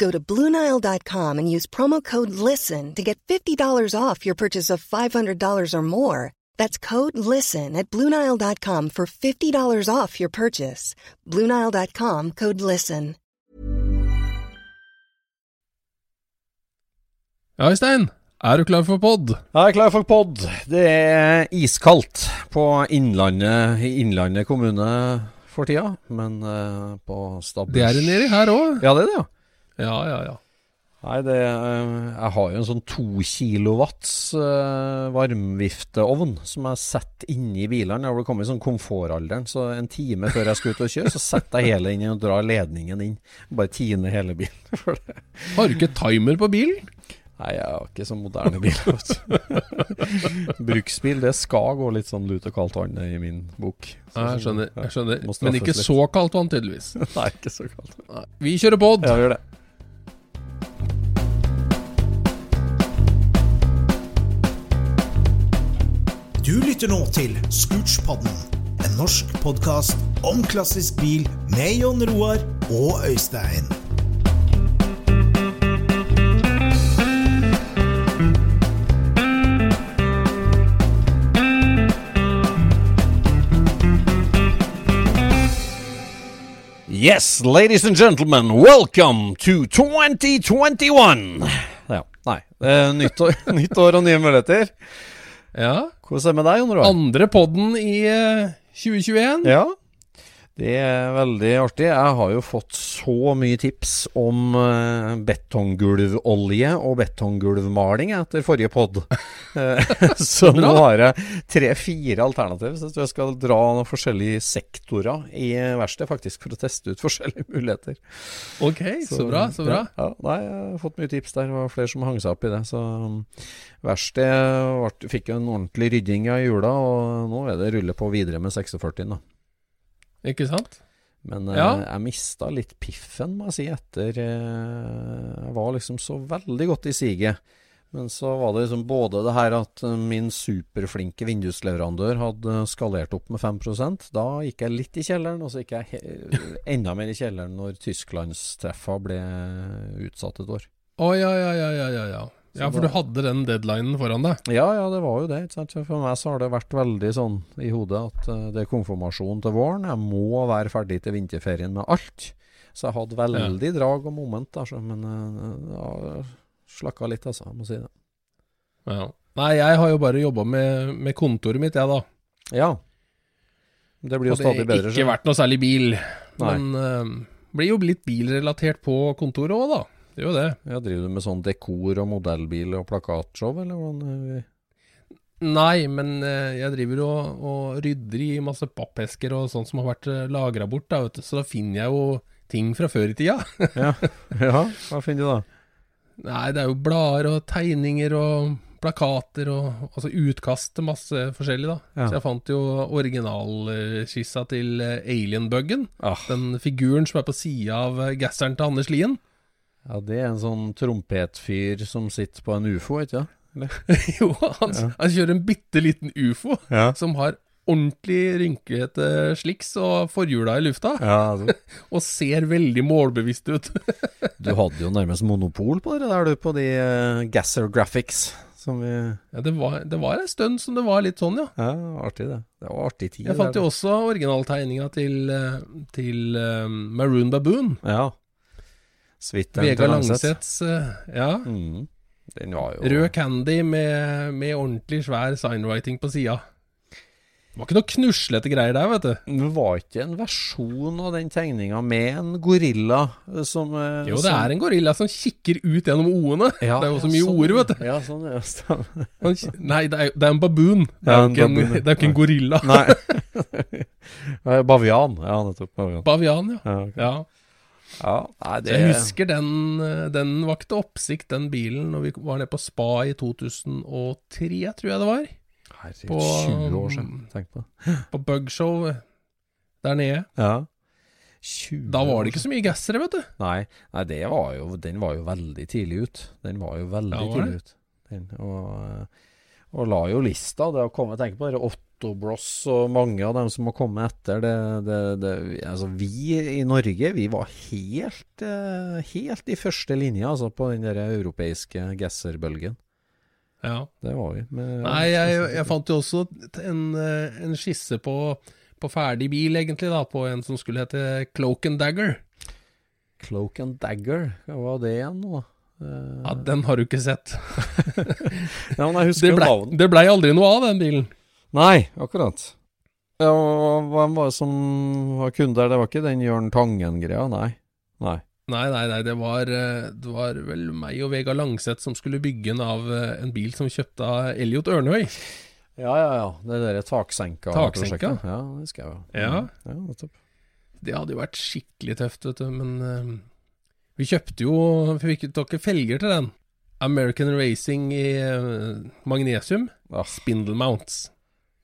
Go to Bluenile.com and use promo code LISTEN to get $50 off your purchase of $500 or more. That's code LISTEN at Bluenile.com for $50 off your purchase. Bluenile.com code LISTEN. Ja, Øystein, er du klar for pod? Jeg er klar for pod. Det er iskaldt på Innlandet, i Innlandet kommune for tida, men uh, på Stabbers Det er det nedi her òg. Ja, det er det, ja. Ja, ja, ja. Nei, det uh, Jeg har jo en sånn to kilowatts uh, varmvifteovn som jeg setter inni bilene. Jeg har kommet i sånn komfortalderen, så en time før jeg skal ut og kjøre, så setter jeg hele inn og drar ledningen inn. Bare tiner hele bilen. Har du ikke timer på bilen? Nei, jeg har ikke så moderne bil. Bruksbil, det skal gå litt sånn lut og kaldt vann i min bok. Så- jeg skjønner. jeg skjønner Men ikke litt. så kaldt vann, tydeligvis. Nei, ikke så kaldt. Nei. Vi kjører pod. Ja, vi gjør det. Du lytter nå til Scootspodden, en norsk podkast om klassisk bil med Jon Roar og Øystein. Yes, ladies and gentlemen, welcome to 2021! Ja, nei. Eh, nytt, år, nytt år og nye muligheter. Ja. Er det med deg, Jon Roar? Andre podden i eh, 2021. Ja, det er veldig artig. Jeg har jo fått så mye tips om uh, betonggulvolje og betonggulvmaling etter forrige pod. Eh, så nå har jeg tre-fire alternativ. Så jeg skal dra noen forskjellige sektorer i verkstedet faktisk for å teste ut forskjellige muligheter. Ok, så, bra. så bra. Ja, ja, nei, jeg har fått mye tips der. Det var flere som hang seg opp i det. Så um, verkstedet fikk en ordentlig rydding av jula, og nå er det rulle på videre med 46, da. Ikke sant? Men eh, Ja. jeg mista litt piffen, må jeg si, etter eh, Jeg var liksom så veldig godt i siget. Men så var det liksom både det her at eh, min superflinke vindusleverandør hadde skalert opp med 5% Da gikk jeg litt i kjelleren, og så gikk jeg enda mer i kjelleren når tysklandstreffa ble utsatt et år. Å ja, ja, ja, ja, ja, ja. Ja, for du hadde den deadlinen foran deg. Ja, ja, det var jo det. For meg så har det vært veldig sånn i hodet at eh, det er konfirmasjon til våren. Jeg må være ferdig til vinterferien med alt. Så jeg hadde veldig drag og moment, altså. Men uh, ja, slakka litt, altså. Jeg må si det. Ja. Nei, jeg har jo bare jobba med, med kontoret mitt, jeg, da. Ja. Det blir jo Og stadig det har ikke vært noe særlig bil. Nei. Men uh, blir jo litt bilrelatert på kontoret òg, da. Det er jo det. Ja, driver du med sånn dekor og modellbil og plakatshow, eller hvordan? eh, Nei, men eh, jeg driver og, og rydder i masse pappesker og sånt som har vært uh, lagra bort, da, vet du. Så da finner jeg jo ting fra før i tida. Ja. ja, hva finner du da? Nei, det er jo blader og tegninger og plakater og altså utkast til masse forskjellig, da. Ja. Så jeg fant jo originalskissa til eh, Alien-buggen. Ah, Den figuren som er på sida av eh, gasseren til Anders Lien. Ja, det er en sånn trompetfyr som sitter på en ufo, ikke sant? jo, han, han kjører en bitte liten ufo Ja. som har ordentlig rynkete sliks og forhjula i lufta, Ja, altså. og ser veldig målbevisst ut. Du hadde jo nærmest monopol på det der, du, på de uh, Gasser Graphics. Som vi ja, det var, det var en stund som det var litt sånn, ja. Ja, artig det. Det var artig tid. Jeg fant jo også originaltegninga til, eh, til eh, Maroon Baboon. Ja. Vega til Langseth. Eh, Ja. Mm. Jo Rød candy med, med ordentlig svær signwriting på sida. Det var ikke noe knuslete greier der, vet du. Det var ikke en versjon av den tegninga med en gorilla som eh, Jo, det er en gorilla som kikker ut gjennom o-ene. det er jo så mye ord, vet du. Ja, sånn, ja, stemmer. Nei, det er, det er en baboon. Det er jo ikke, en, det er ikke en gorilla. Nei. Bavian. Ja, nettopp. Bavian. Bavian, ja. Ja, okay. ja. Ja nei, det jeg husker den, eh, den vakte oppsikt, den bilen, når vi var nede på Spa i 2003, tror jeg det var. Herregud, på, 20 år um, siden. Tenk på det. På Bugshow der nede. Ja. 20 Da var det ikke så mye gassere, vet du. Nei, nei det var jo, den var jo veldig tidlig ut. Den var jo veldig Ja, var tidlig ut. Den, og, eh, og la jo lista. Det å komme og tenke på det, Otto Bross og mange av dem som har kommet etter. Det, det, det, altså vi i Norge, vi var helt, eh, helt i første linje altså, på den der europeiske Gesser-bølgen. Ja. Det var vi. Med, Nei, jeg, jeg fant jo også en, eh, en skisse på, på ferdig bil, egentlig, da, på en som skulle hete Cloak and Dagger. Cloak and Dagger, hva var det igjen nå? Eh, Ja, Den har du ikke sett. ja, Det blei ble aldri noe av den bilen. Nei, akkurat. Ja, hvem var det som var kunde der? Det var ikke den Jørn Tangen-greia? Nei. Nei. Nei, nei, nei, det var, eh, det var vel meg og Vega Langseth som skulle bygge en av eh, en bil som kjøpte av Elliot Ørnhøi. Ja, ja, ja. Det derre taksenka Taksenka? Ja, det husker jeg. Ja. ja nettopp. Det hadde jo vært skikkelig tøft, vet du, men uh, vi kjøpte jo Vi fikk ikke felger til den. American Racing i uh, magnesium. Ah. Spindle mounts.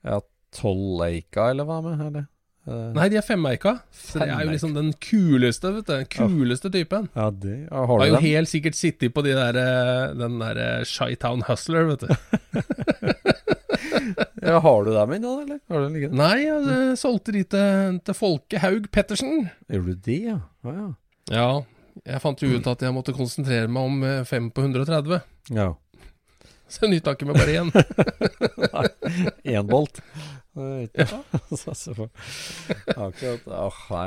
Ja, Tolleika, eller hva med? Eller? Eh, Nei, de er femmeika. Så det er jo liksom den kuleste, vet du. Den kuleste typen. Ja, det ja, Har Har jo den? helt sikkert sittet på de der, eh, den der Shytown Hustler, vet du. Ja, har du dem ennå, eller? Har du den liggende? Nei, jeg ja, solgte de til, til Folke Haug Pettersen. Gjorde du det, ja? Ja, ja. Ja, jeg fant jo ut at jeg måtte konsentrere meg om eh, fem på 130. ja. Så nytta ikke med bare én. Én bolt. Ja. Akkurat. Åh, nei,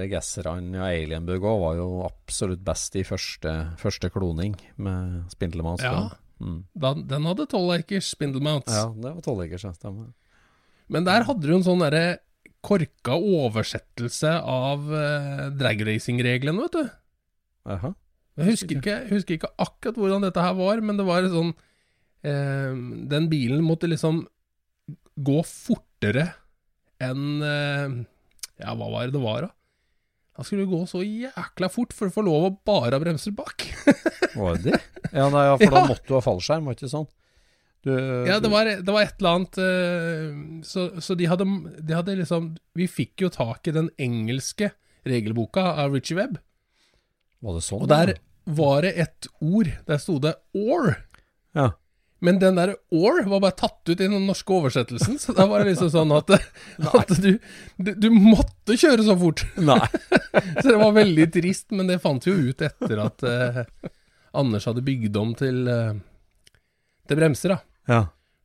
det Gasserne og Alienbug òg var jo absolutt best i første, første kloning med Spindlemanns. Ja. Mm. den, den hadde 12 eikers spindle ja, det var tolvegers, ja. Stemmer. Men der hadde du en sånn derre korka oversettelse av eh, dragracing-reglene, vet du. Aha. Jeg husker ikke, husker ikke akkurat hvordan dette her var, men det var sånn eh, Den bilen måtte liksom gå fortere enn eh, Ja, hva var det det var, da? Da skulle gå så jækla fort for å få lov å bare ha bremser bak. Var det det? Ja, nei, ja, for da måtte du ha fallskjerm, var det ikke sånn? Du, Ja, det var, det var et eller annet eh, Så, så de, hadde, de hadde liksom Vi fikk jo tak i den engelske regelboka av Richie Webb, Var det sånn? og der var det et ord. Der sto det 'or'. Men den der 'or' var bare tatt ut i den norske oversettelsen, så da var det liksom sånn at, at du, du, du måtte kjøre så fort. Nei. Så det var veldig trist, men det fant vi jo ut etter at eh, Anders hadde bygd om til, eh, til bremser, da. Ja.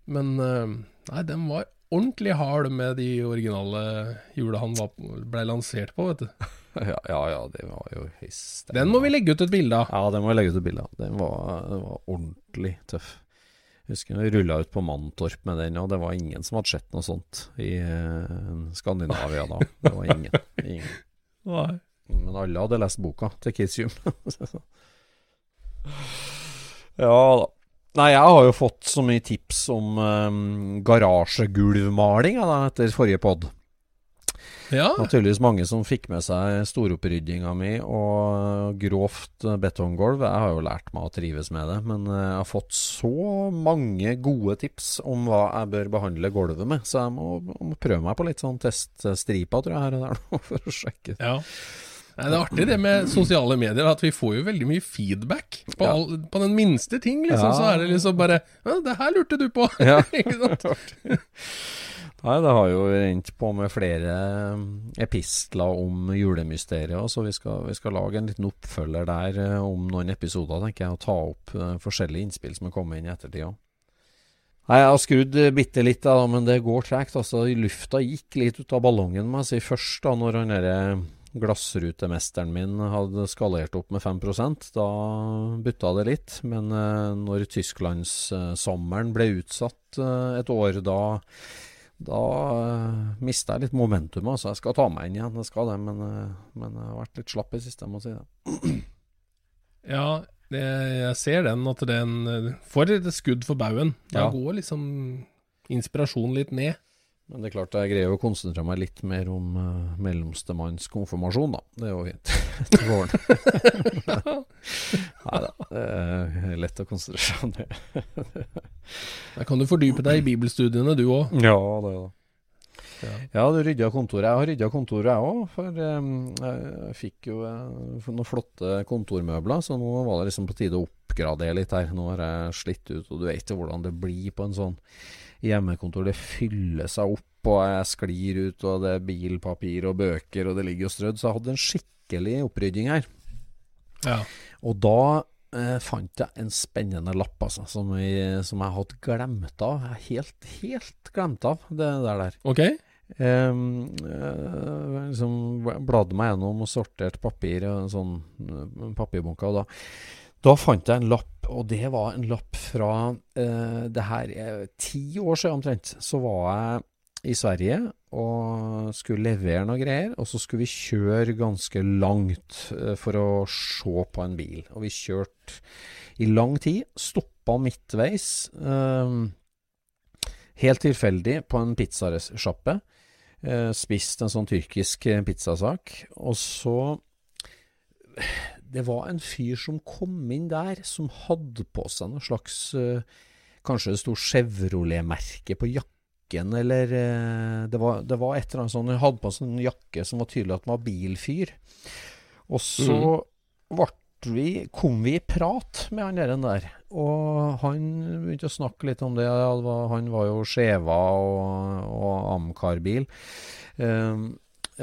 Men eh, nei, den var ordentlig hard med de originale hjula han var, ble lansert på, vet du. Ja, ja, ja, det var jo høyst Den må vi legge ut et bilde av. Ja, den må vi legge ut et bilde av. Den var, den var ordentlig tøff. Husker jeg rulla ut på Mantorp med den, og det var ingen som hadde sett noe sånt i eh, Skandinavia da. Det var ingen. ingen. Men alle hadde lest boka til Kitsium. ja da. Nei, jeg har jo fått så mye tips om um, garasjegulvmaling etter forrige pod. Ja, Naturligvis mange som fikk med seg storoppryddinga mi og grovt betonggulv. Jeg har jo lært meg å trives med det, men eh, jeg har fått så mange gode tips om hva jeg bør behandle gulvet med, så jeg må, må prøve meg på litt sånn teststriper, tror jeg, her og der nå, for å sjekke. ja. Nei, det er artig det med sosiale medier, at vi får jo veldig mye feedback på, Ja. all, på den minste ting. liksom, Ja. Så er det liksom bare 'Det her lurte du på!' Ja. Ikke sant? Nei, det har jo rent på med flere um, epistler om julemysteriet, så vi skal, vi skal lage en liten oppfølger der eh, om noen episoder, tenker jeg, og ta opp eh, forskjellige innspill som er kommet inn i ettertid òg. Nei, Jeg har skrudd eh, bitte litt, da, men det går tregt. Altså, lufta gikk litt ut av ballongen, må jeg si. Først da når han derre glassrutemesteren min hadde skalert opp med 5% da butta det litt. Men eh, når Tysklandssommeren ble utsatt eh, et år, da da uh, mista jeg litt momentum. Altså. Jeg skal ta meg inn igjen, jeg skal det, men, eh, men jeg har vært litt slapp i siste, jeg må si det. Ja, det, jeg ser den, at den eh, får et skudd for baugen. Da Ja. går liksom inspirasjonen litt ned. Men det er klart jeg greier å konsentrere meg litt mer om uh, mellomstemanns konfirmasjon, da. Det er jo fint. Til våren. Nei da, det er lett å konsentrere seg om det. Da kan du fordype deg i bibelstudiene, du òg. Ja, det er det. Ja. Ja, du rydda kontoret. Jeg har rydda kontoret, jeg òg. For um, jeg fikk jo uh, noen flotte kontormøbler, så nå var det liksom på tide å oppgradere litt her. Nå har jeg slitt ut, og du vet jo hvordan det blir på en sånn hjemmekontor. Det fyller seg opp, og jeg sklir ut, og det er bilpapir og bøker, og det ligger jo strødd. Så jeg hadde en skikkelig opprydding her. Ja. Og da eh, fant jeg en spennende lapp, altså, som jeg, som jeg hadde glemt av. Jeg helt, helt glemt av det der. der. Okay. Um, uh, liksom bladde meg gjennom og sorterte papir en sånn uh, papirbunke. Og da, da fant jeg en lapp, og det var en lapp fra eh, det her er ti år siden omtrent. Så var jeg i Sverige og skulle levere noe greier, og så skulle vi kjøre ganske langt eh, for å se på en bil. Og vi kjørte i lang tid, stoppa midtveis. Um, helt tilfeldig på en pizzasjappe. Eh, spist en sånn tyrkisk eh, pizzasak. Og så Det var en fyr som kom inn der, som hadde på seg noe slags eh, Kanskje det sto Chevrolet-merke på jakken, eller eh, det, var, det var et eller annet sånn Han hadde på seg en jakke som var tydelig at han var bilfyr. Og så ble vi, kom vi i prat med han der, der. Og han begynte å snakke litt om det. Han var jo Skjeva og, og Amcar-bil. Um,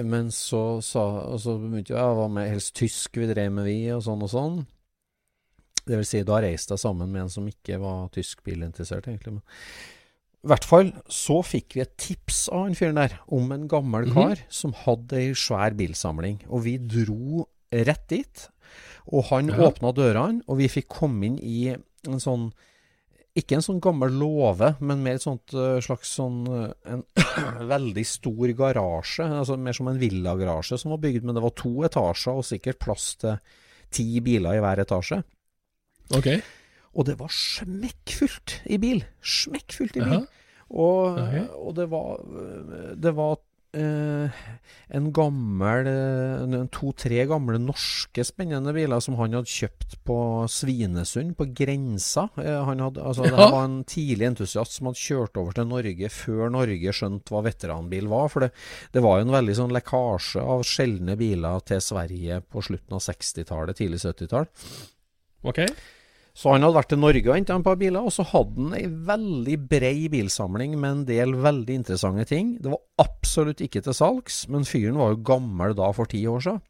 men så sa og så begynte jeg hva med helst tysk vi drev med, vi, og sånn og sånn. Det vil si, da reiste jeg sammen med en som ikke var tysk bilinteressert, egentlig. Men i hvert fall så fikk vi et tips av han fyren der om en gammel kar som hadde ei svær bilsamling. Og vi dro rett dit. Og han Ja. åpna dørene, og vi fikk komme inn i en sånn Ikke en sånn gammel låve, men mer et sånt øh, slags sånn øh, En veldig stor garasje. Altså mer som en villagarasje som var bygd, men det var to etasjer og sikkert plass til ti biler i hver etasje. Ok. Og det var smekkfullt i bil. Smekkfullt i bil. Jaha. Og, okay. og det var Det var eh, en gammel eh, To-tre gamle norske spennende biler som han hadde kjøpt på Svinesund, på grensa. Eh, han hadde, altså, Det Ja. Det var en tidlig entusiast som hadde kjørt over til Norge før Norge skjønte hva veteranbil var. For det, det var jo en veldig sånn lekkasje av sjeldne biler til Sverige på slutten av 60-tallet, tidlig 70-tall. Ok. Så han hadde vært til Norge og henta et par biler, og så hadde han ei veldig brei bilsamling med en del veldig interessante ting. Det var absolutt ikke til salgs, men fyren var jo gammel da for ti år siden.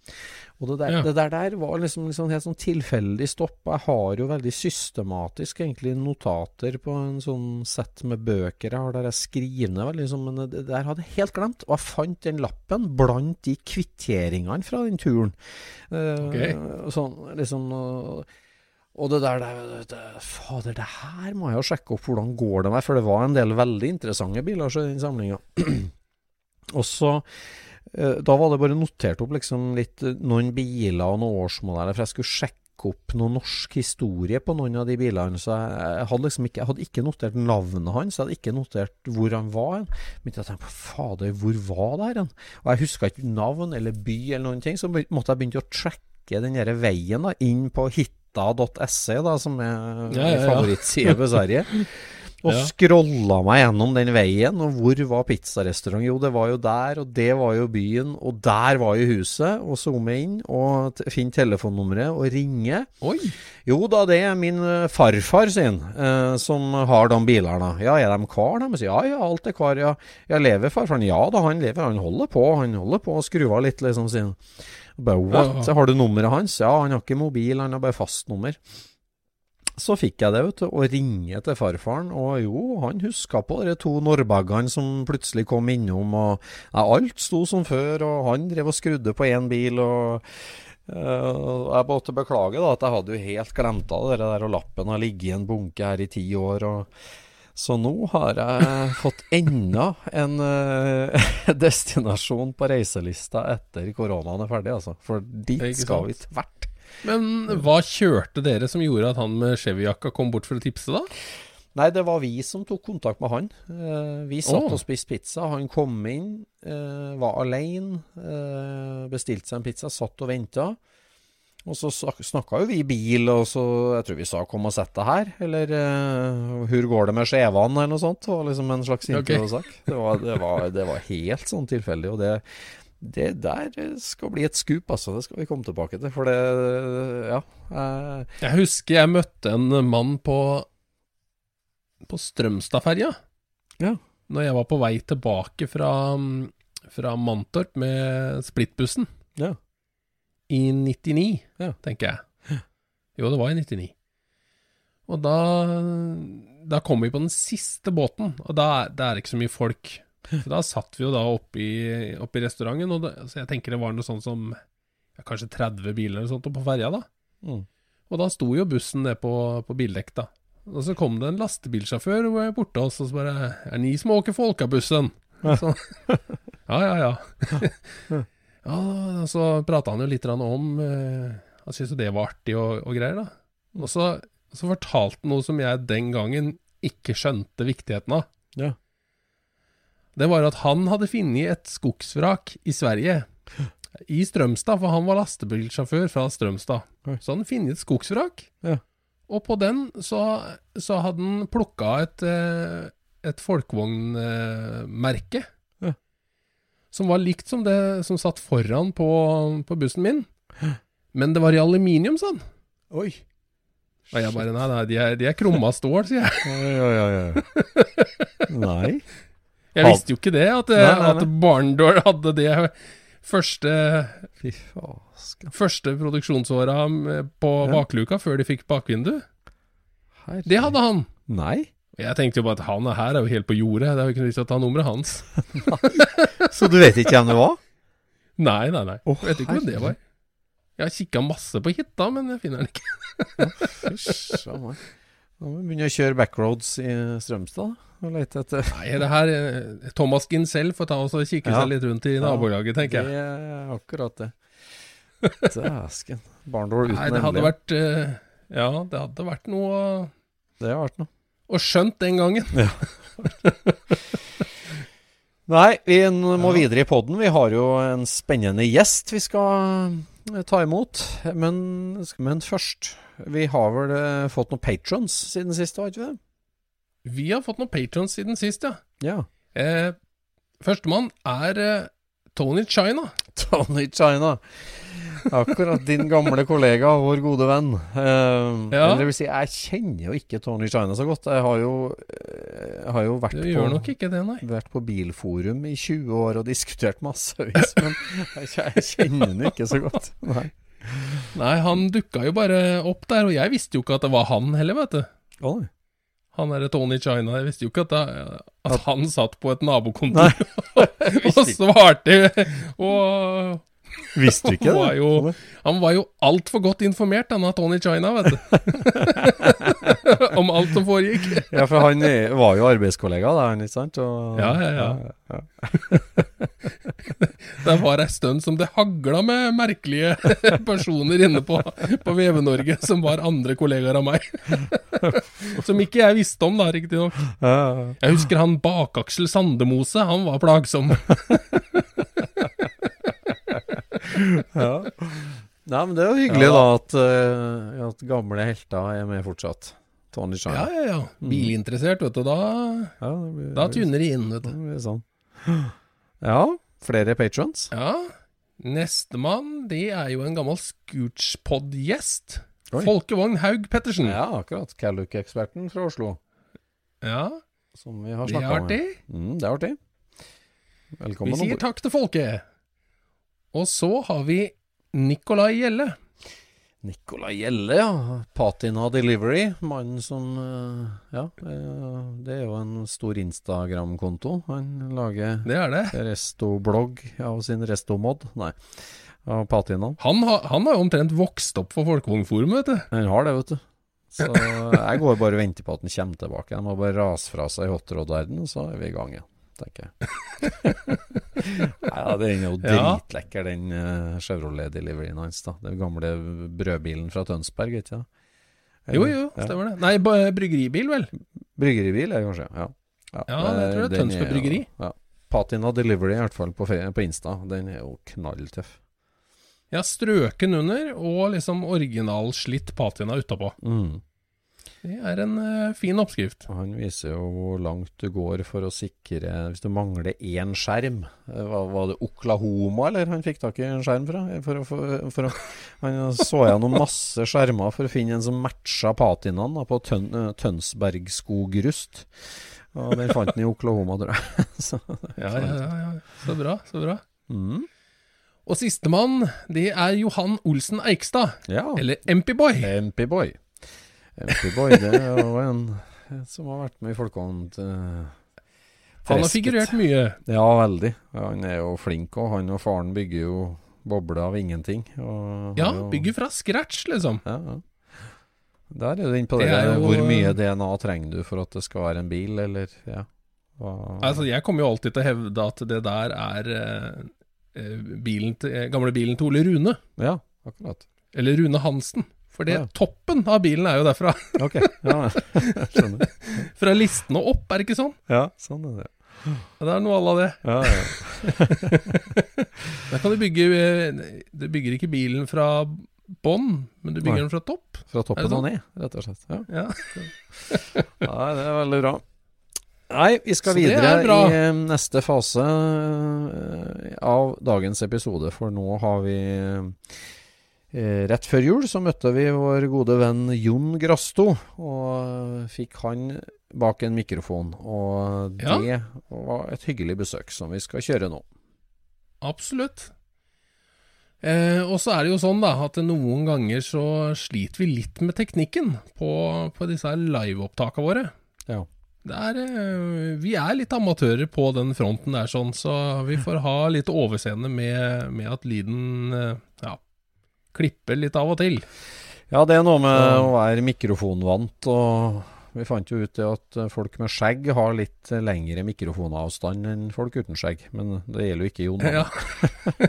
Og det der, Ja. det der, der var liksom, liksom helt sånn tilfeldig stopp. Jeg har jo veldig systematisk egentlig notater på en sånn sett med bøker jeg har der jeg skriver ned sånn, men det der hadde jeg helt glemt. Og jeg fant den lappen blant de kvitteringene fra den turen. Eh, Sånn liksom og- og det der, det, det, Fader, det her må jeg jo sjekke opp hvordan går det meg, for det var en del veldig interessante biler i den samlinga. og så eh, Da var det bare notert opp liksom litt eh, noen biler og noen årsmodeller, for jeg skulle sjekke opp noe norsk historie på noen av de bilene. Så jeg, hadde liksom ikke, jeg hadde ikke notert navnet hans, jeg hadde ikke notert hvor han var. Men jeg på fader, hvor var det her? Og jeg huska ikke navn eller by eller noen ting, så måtte jeg begynne å tracke den der veien da, inn på hitta.se, da, som er Ja, ja, ja. favorittside på Sverige. Og Ja. scrolla meg gjennom den veien, og hvor var pizzarestaurant? Jo, det var jo der, og det var jo byen, og der var jo huset. Og zoome inn, og finne telefonnummeret, og ringe. Oi! Jo da, det er min eh, farfar sin, eh, som har de bilene. Ja, er de kvar, de? Ja, ja, alt er kvar. Ja, ja lever farfaren? Ja da, han lever. Han holder på. Han holder på å skru av litt, liksom, sier han. Bare, What? Ja. Har du nummeret hans? Ja, han har ikke mobil, han har bare fastnummer. Så fikk jeg det, vet du, å ringe til farfaren, og jo, han huska på de to norrbagene som plutselig kom innom, og ja, alt sto som før, og han drev og skrudde på én bil, og Uh, jeg måtte beklage da, at jeg hadde jo helt glemt av det der, og lappen har ligget i en bunke her i ti år, og så nå har jeg fått enda en uh, destinasjon på reiselista etter koronaen er ferdig, altså. For dit skal vi tvert. Men hva kjørte dere som gjorde at han med Chevy-jakka kom bort for å tipse, da? Nei, det var vi som tok kontakt med han. Eh, vi satt oh. og spiste pizza. Han kom inn, eh, var alene, eh, bestilte seg en pizza, satt og venta. Og så snakka jo vi bil, og så Jeg tror vi sa 'kom og sett deg her', eller 'hur går det med skjevene', eller noe sånt. Det var liksom en slags Ok. Okay. Det, det, det var helt sånn tilfeldig, og det det der skal bli et skup, altså. Det skal vi komme tilbake til. For det Ja. Eh, Jeg husker jeg møtte en mann på På Strømstadferja. Ja. Når jeg var på vei tilbake fra, fra Mantorp med splittbussen. Ja. I 99, Ja. tenker jeg. Jo, det var i 99. Og da, da kom vi på den siste båten, og da er det ikke så mye folk. Så da satt vi jo da oppe i, oppe i restauranten, og det, så jeg tenker det var noe sånn som ja, kanskje 30 biler eller sånt på ferja da. mm. Og da sto jo bussen nede på, på bildekk, da. Og så kom det en lastebilsjåfør borte oss og så bare 'Er ni som åker Folkabussen?' Så, ja, ja, ja. ja, og så prata han jo litt om eh, Han syntes jo det var artig og, og greier, da. Og så, så fortalte han noe som jeg den gangen ikke skjønte viktigheten av. Ja. Det var at han hadde funnet et skogsvrak i Sverige. I Strømstad, for han var lastebilsjåfør fra Strømstad. Så hadde han funnet et skogsvrak. Ja. Og på den så, så hadde han plukka et, eh, et folkevognmerke. Ja. Som var likt som det som satt foran på, på bussen min. Men det var i aluminium, sa han. Oi. Og jeg bare nei, nei, de er, de er krumma stål, sier jeg. Oi, oi, oi. Nei. Jeg visste jo ikke det, at, Nei, nei, at Barndor hadde det første, første produksjonsåra på Ja. bakluka, før de fikk bakvindu. Herregud. Det hadde han. Nei? Jeg tenkte jo bare at han er her er jo helt på jordet, det er jo ikke noe vits å ta nummeret hans. Så du vet ikke hvem det var? Nei, nei, nei. Oh, Vet ikke hvem det var. Jeg har kikka masse på hytta, men jeg finner den ikke. Meg. Da må vi begynne å kjøre backroads i Strømstad og lete etter Nei, det her Thomas Thomas Ginsell får ta oss og kikke Ja. seg litt rundt i nabolaget, tenker jeg. Det er akkurat det. Dæsken. Barndor uten Nei, det hadde vært eh, Ja, det hadde vært noe Det har vært noe. Og skjønt den gangen. Nei, vi må videre i podden. Vi har jo en spennende gjest vi skal eh, ta imot. Men, men først Vi har vel uh, fått noen patrons siden sist, har ikke vi det? Vi har fått noen patrons siden sist, ja. Ja. Eh, Førstemann er eh, Tony China. Tony China. Akkurat din gamle kollega, vår gode venn. Eh, Ja. Eller det vil si, jeg kjenner jo ikke Tony China så godt. Jeg har jo, eh, jeg har jo vært, på, det, vært på Bilforum i 20 år og diskutert massevis, men jeg, jeg kjenner ham ikke så godt. Nei. Nei, han dukka jo bare opp der, og jeg visste jo ikke at det var han heller, vet du. Oi. Han derre Tony China, jeg visste jo ikke at, det, at han satt på et nabokontor og svarte og Visste du ikke Han var det? jo, han var jo altfor godt informert, denne Tony China, vet du. Om alt som foregikk. Ja, for han var jo arbeidskollega da, ikke sant? Og, Ja, ja, ja. Det var ei stund som det hagla med merkelige personer inne på, på VV-Norge som var andre kollegaer av meg. Som ikke jeg visste om, da, riktignok. Ja, ja. Jeg husker han Bakaksel Sandemose, han var plagsom. ja. Nei, men det er jo hyggelig Ja. da at, uh, at gamle helter er med fortsatt. Tony Shine. Ja, ja, ja. Bilinteressert, vet du. Da, Ja, blir, da tuner de inn, vet du. sånn. Ja, flere patrons. Ja. Nestemann, det er jo en gammel Scootspod-gjest. Folkevogn Haug Pettersen. Ja, akkurat. Calluck-eksperten fra Oslo, Ja, som vi har det er snakka med. artig. Mm, det er artig. Vi Velkommen sier om bord. takk til folket. Og så har vi Nikolai Gjelle. Nicolai Gjelle, ja. Patina Delivery. Mannen som eh, Ja, eh, det er jo en stor Instagram-konto. Han lager Det er det. restoblogg av sin restomod. Nei, av Patina. Han, har- han har jo omtrent vokst opp for Folkevognforum, vet du. Han har det, vet du. Så jeg går bare og venter på at han kommer tilbake. Han må bare rase fra seg hotrod-verdenen, så er vi i gang igjen, tenker jeg. Nei, ja, den er jo Ja. dritlekker, den uh, Chevrolet-deliveryen hans. da Den gamle brødbilen fra Tønsberg, ikke sant? Jo, jo, Ja. stemmer det. Nei, bryggeribil, vel. Bryggeribil er det kanskje, ja. Ja, det tror jeg tror Tønsberg er Tønsberg Bryggeri. Ja. Patina Delivery, i hvert fall på, på Insta. Den er jo knalltøff. Ja, strøken under, og liksom originalslitt patina utapå. Mm. Det er en uh, fin oppskrift. Han viser jo hvor langt du går for å sikre Hvis du mangler én skjerm eh, Var, var det Oklahoma eller han fikk tak i en skjerm fra? For for, for han så gjennom masse skjermer for å finne en som matcha patinaen på tøn, Tønsbergskogrust. Tønsberg. Og den fant han i Oklahoma, tror jeg. Så, Ja, ja, ja, ja. Så bra, så bra. mm. Og sistemann, det er Johan Olsen Eikstad. Ja. Eller MP-boy. MP-boy. MP-boy, det er jo en som har vært med i Folkehånd. eh, Han har figurert mye. Ja, veldig. Han er jo flink òg. Han og faren bygger jo boble av ingenting. Ja, jo- bygger fra scratch, liksom. Ja, ja. Der er du inne på Det det. jo- Hvor mye DNA trenger du for at det skal være en bil, eller ja. Hva- Altså, jeg kommer jo alltid til å hevde at det der er eh, eh, bilen til, eh, gamle bilen til Ole Rune. ja, akkurat. Eller Rune Hansen. For det, Ja. toppen av bilen er jo derfra. Ok, ja, skjønner. Fra listen og opp, er det ikke sånn? Ja, sånn er det. Det er noe à la det. Ja, ja. Der kan du bygge eh, Du bygger ikke bilen fra bånn, men du bygger Nei. den fra topp. Fra toppen sånn? og ned, rett og slett. Ja. Ja. Nei, det er veldig bra. Nei, vi skal videre er i eh, neste fase eh, av dagens episode, for nå har vi Rett før jul så møtte vi vår gode venn Jon Grasto, og fikk han bak en mikrofon. Og Ja. det var et hyggelig besøk som vi skal kjøre nå. Absolutt. Eh, og så er det jo sånn da, at noen ganger så sliter vi litt med teknikken på, på disse liveopptakene våre. Ja. Det er, eh, vi er litt amatører på den fronten der, sånn, så vi får ha litt overseende med, med at lyden eh, ja, klipper litt av og til. Ja, det er noe med å være mikrofonvant, og vi fant jo ut det at eh, folk med skjegg har litt lengre mikrofonavstand enn folk uten skjegg. Men det gjelder jo ikke Jon. Ja.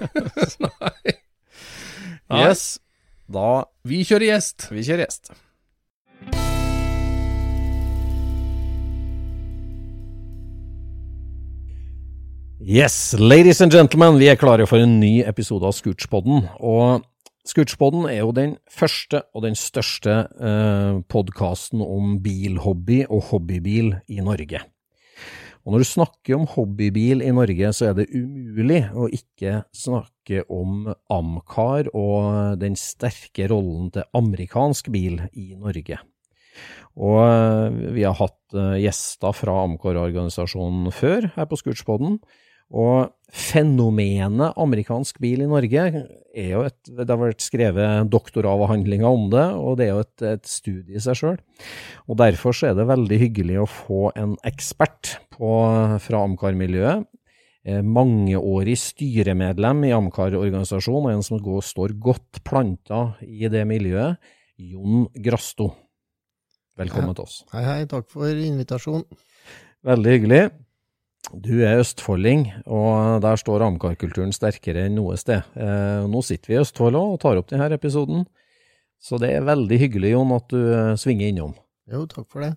Nei. Nei. Yes, da Vi kjører gjest. vi kjører gjest. Yes, ladies and gentlemen, vi er klare for en ny episode av Scootspodden. Og Scootspodden er jo den første og den største eh, podkasten om bilhobby og hobbybil i Norge. Og når du snakker om hobbybil i Norge, så er det umulig å ikke snakke om Amcar og den sterke rollen til amerikansk bil i Norge. Og eh, vi har hatt eh, gjester fra Amcar-organisasjonen før her på Scootspodden. Og fenomenet amerikansk bil i Norge er jo et Det har vært skrevet doktoravhandlinger om det, og det er jo et, et studie i seg sjøl. Og derfor så er det veldig hyggelig å få en ekspert på, fra Amcar-miljøet. Eh, Mangeårig styremedlem i Amcar-organisasjonen, og en som går, står godt planta i det miljøet. Jon Grasto. Velkommen til oss. Hei, hei, takk for invitasjonen. Veldig hyggelig. Du er østfolding, og der står amcar-kulturen sterkere enn noe sted. Eh, nå sitter vi i Østfold og tar opp denne episoden, så det er veldig hyggelig, Jon, at du eh, svinger innom. Jo, takk for det.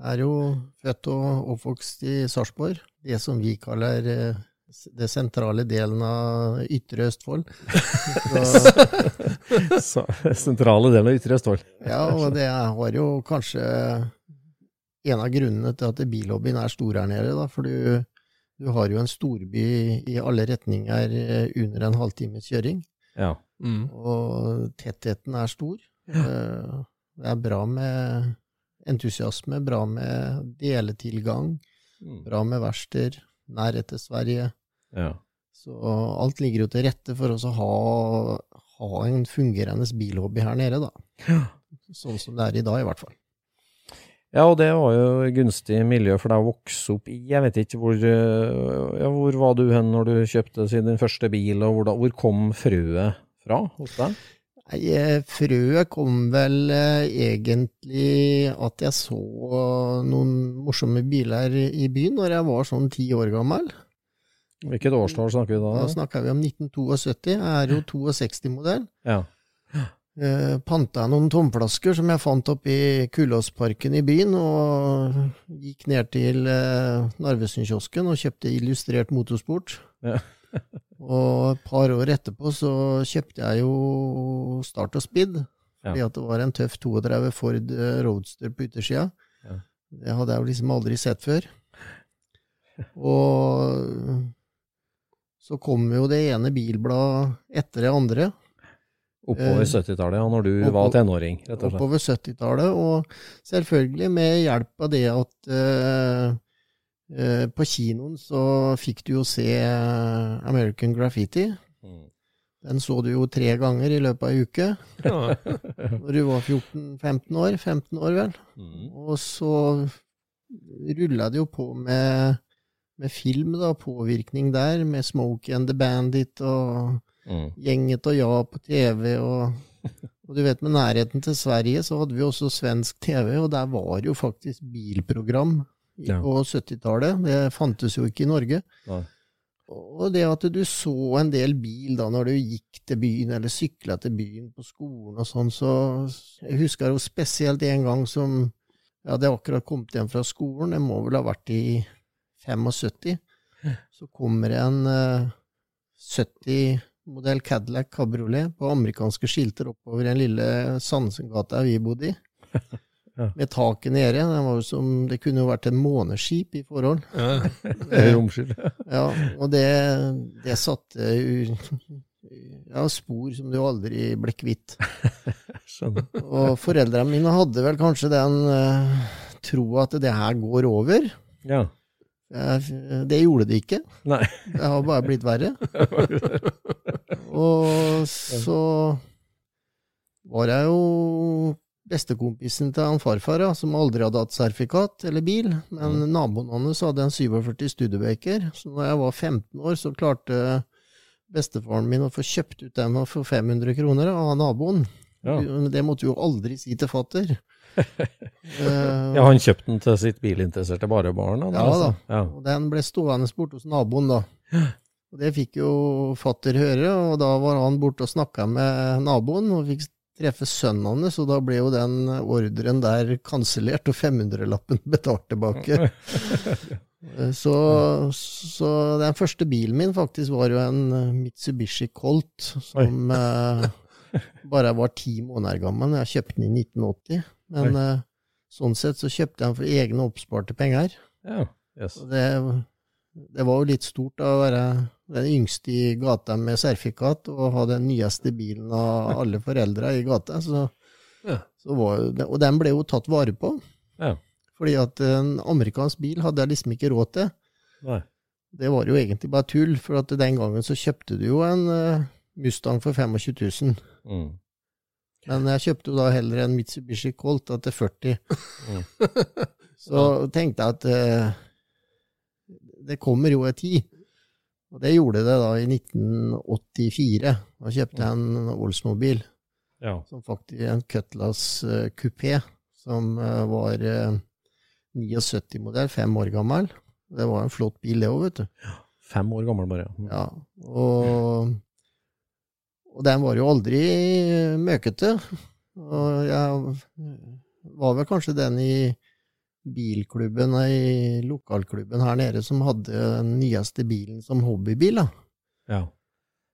Jeg er jo født og oppvokst i Sarpsborg, det som vi kaller eh, det sentrale delen av Ytre Østfold. Så, sentrale delen av Ytre Østfold. ja, og det har jo kanskje en av grunnene til at bilhobbyen er stor her nede, da, for du, du har jo en storby i alle retninger eh, under en halvtimes kjøring, Ja. Mm. og tettheten er stor. Ja. Det er bra med entusiasme, bra med deletilgang, Mm. bra med verksteder, nærhet til Sverige. ja. Så alt ligger jo til rette for oss å ha, ha en fungerende bilhobby her nede, da. Sånn som det er i dag, i hvert fall. Ja, og det var jo gunstig miljø for deg å vokse opp i. Jeg vet ikke hvor eh, ja, Hvor var du hen når du kjøpte din første bil, og hvor, da, hvor kom frøet fra hos deg? Nei, eh, Frøet kom vel eh, egentlig at jeg så noen morsomme biler i byen når jeg var sånn ti år gammel. Hvilket årstall snakker vi da? Da snakker vi om 1972. Jeg er jo 62-modell. Ja. Eh, panta jeg noen tomflasker som jeg fant oppe i Kullåsparken i byen, og gikk ned til Narvesen-kiosken og kjøpte illustrert motorsport. Ja. og et par år etterpå så kjøpte jeg jo Start og Speed, fordi Ja. at det var en tøff 32 Ford eh, Roadster på yttersida. Ja. Det hadde jeg jo liksom aldri sett før. Og så kom jo det ene bilbladet etter det andre. Oppover Eh, 70-tallet, ja, når du oppover- var tenåring, rett og slett. oppover 70-tallet, og selvfølgelig med hjelp av det at uh, uh, på kinoen så fikk du jo se eh, American Graffiti. Mm. Den så du jo tre ganger i løpet av ei uke, Ja. når du var 14-15 år. 15 år, vel. Mm. Og så rulla det jo på med, med film, da, påvirkning der, med Smoke and the Bandit og mm. gjengete og ja på TV. Og, og, du vet, med nærheten til Sverige så hadde vi også svensk TV, og der var jo faktisk bilprogram ja. på 70-tallet. Det fantes jo ikke i Norge. Nei. Og det at du så en del bil da når du gikk til byen, eller sykla til byen på skolen og sånn, så jeg husker jo spesielt en gang som jeg hadde akkurat kommet hjem fra skolen, jeg må vel ha vært i 75, så kommer en eh, uh, 70 modell Cadillac Cabriolet på amerikanske skilter oppover en lille Sandsengata vi bodde i. Ja. Med taket nede. Som, det kunne jo vært en måneskip i forhold. Ja, Romskip. ja, og det, det satte ja, spor som du aldri ble kvitt. Sånn. og foreldrene mine hadde vel kanskje den eh, uh, troa at det her går over. Ja. Det gjorde det ikke. Nei. Det har bare blitt verre. Og så var jeg jo bestekompisen til han farfar, ja, som aldri hadde hatt sertifikat eller bil. Men naboen hans hadde en 47 Studebaker, så når jeg var 15 år, så klarte bestefaren min å få kjøpt ut den for 500 kroner av naboen. Ja. Det måtte jo aldri si til fatter. Eh, ja, han kjøpte den til sitt bilinteresserte barnebarn? han, Ja altså. da. Ja. Og den ble stående borte hos naboen, da. Og Det fikk jo fatter høre, og da var han borte og snakka med naboen, og fikk treffe sønnen hans, og da ble jo den ordren der kansellert, og 500-lappen betalt tilbake. Så, så den første bilen min faktisk var jo en Mitsubishi Colt, som eh, bare var ti måneder gammel. Jeg kjøpte den i 1980, men uh, sånn sett så kjøpte jeg den for egne oppsparte penger. ja. Yes. Det, det var jo litt stort da, å være den yngste i gata med sertifikat og ha den nyeste bilen av alle foreldra i gata. Så, Ja. så var og den ble jo tatt vare på. Ja. Fordi at en amerikansk bil hadde jeg liksom ikke råd til. Nei. Det var jo egentlig bare tull, for at den gangen så kjøpte du jo en uh, Mustang for 25 000. Mm. Men jeg kjøpte jo da heller en Mitsubishi Colt da til 40. Mm. Så tenkte jeg at eh, det kommer jo en tid. Og det gjorde det da i 1984. Da kjøpte jeg en Oldsmobil, Ja. som faktisk en Cutlass eh, kupé, som uh, var uh, 79-modell, fem år gammel. Det var en flott bil, det òg, vet du. Fem år gammel bare. Mm. Ja, og, og den var jo aldri møkete. Og jeg var vel kanskje den i bilklubben i lokalklubben her nede som hadde den nyeste bilen som hobbybil. da. Ja.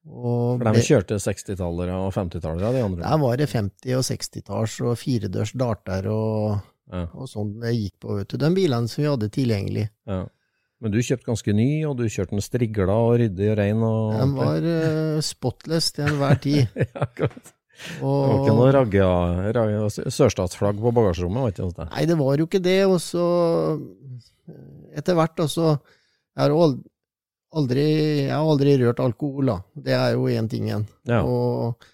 Og For de kjørte 60-tallere og 50-tallere, de andre. Der var det 50- og 60-talls og firedørs darter og, Ja. og sånn det gikk på, vet du. De bilene som vi hadde tilgjengelig. Ja. Men du kjøpte ganske ny, og du kjørte den strigla og ryddig og rein. Og den var uh, spotless til enhver tid. ja, akkurat. Det var ikke noe Og, ragga, sørstatsflagg på bagasjerommet? ikke det? nei, det var jo ikke det. Og så etter hvert, altså Jeg har aldri, jeg har aldri rørt alkohol, da. Det er jo én ting igjen. Ja. Og,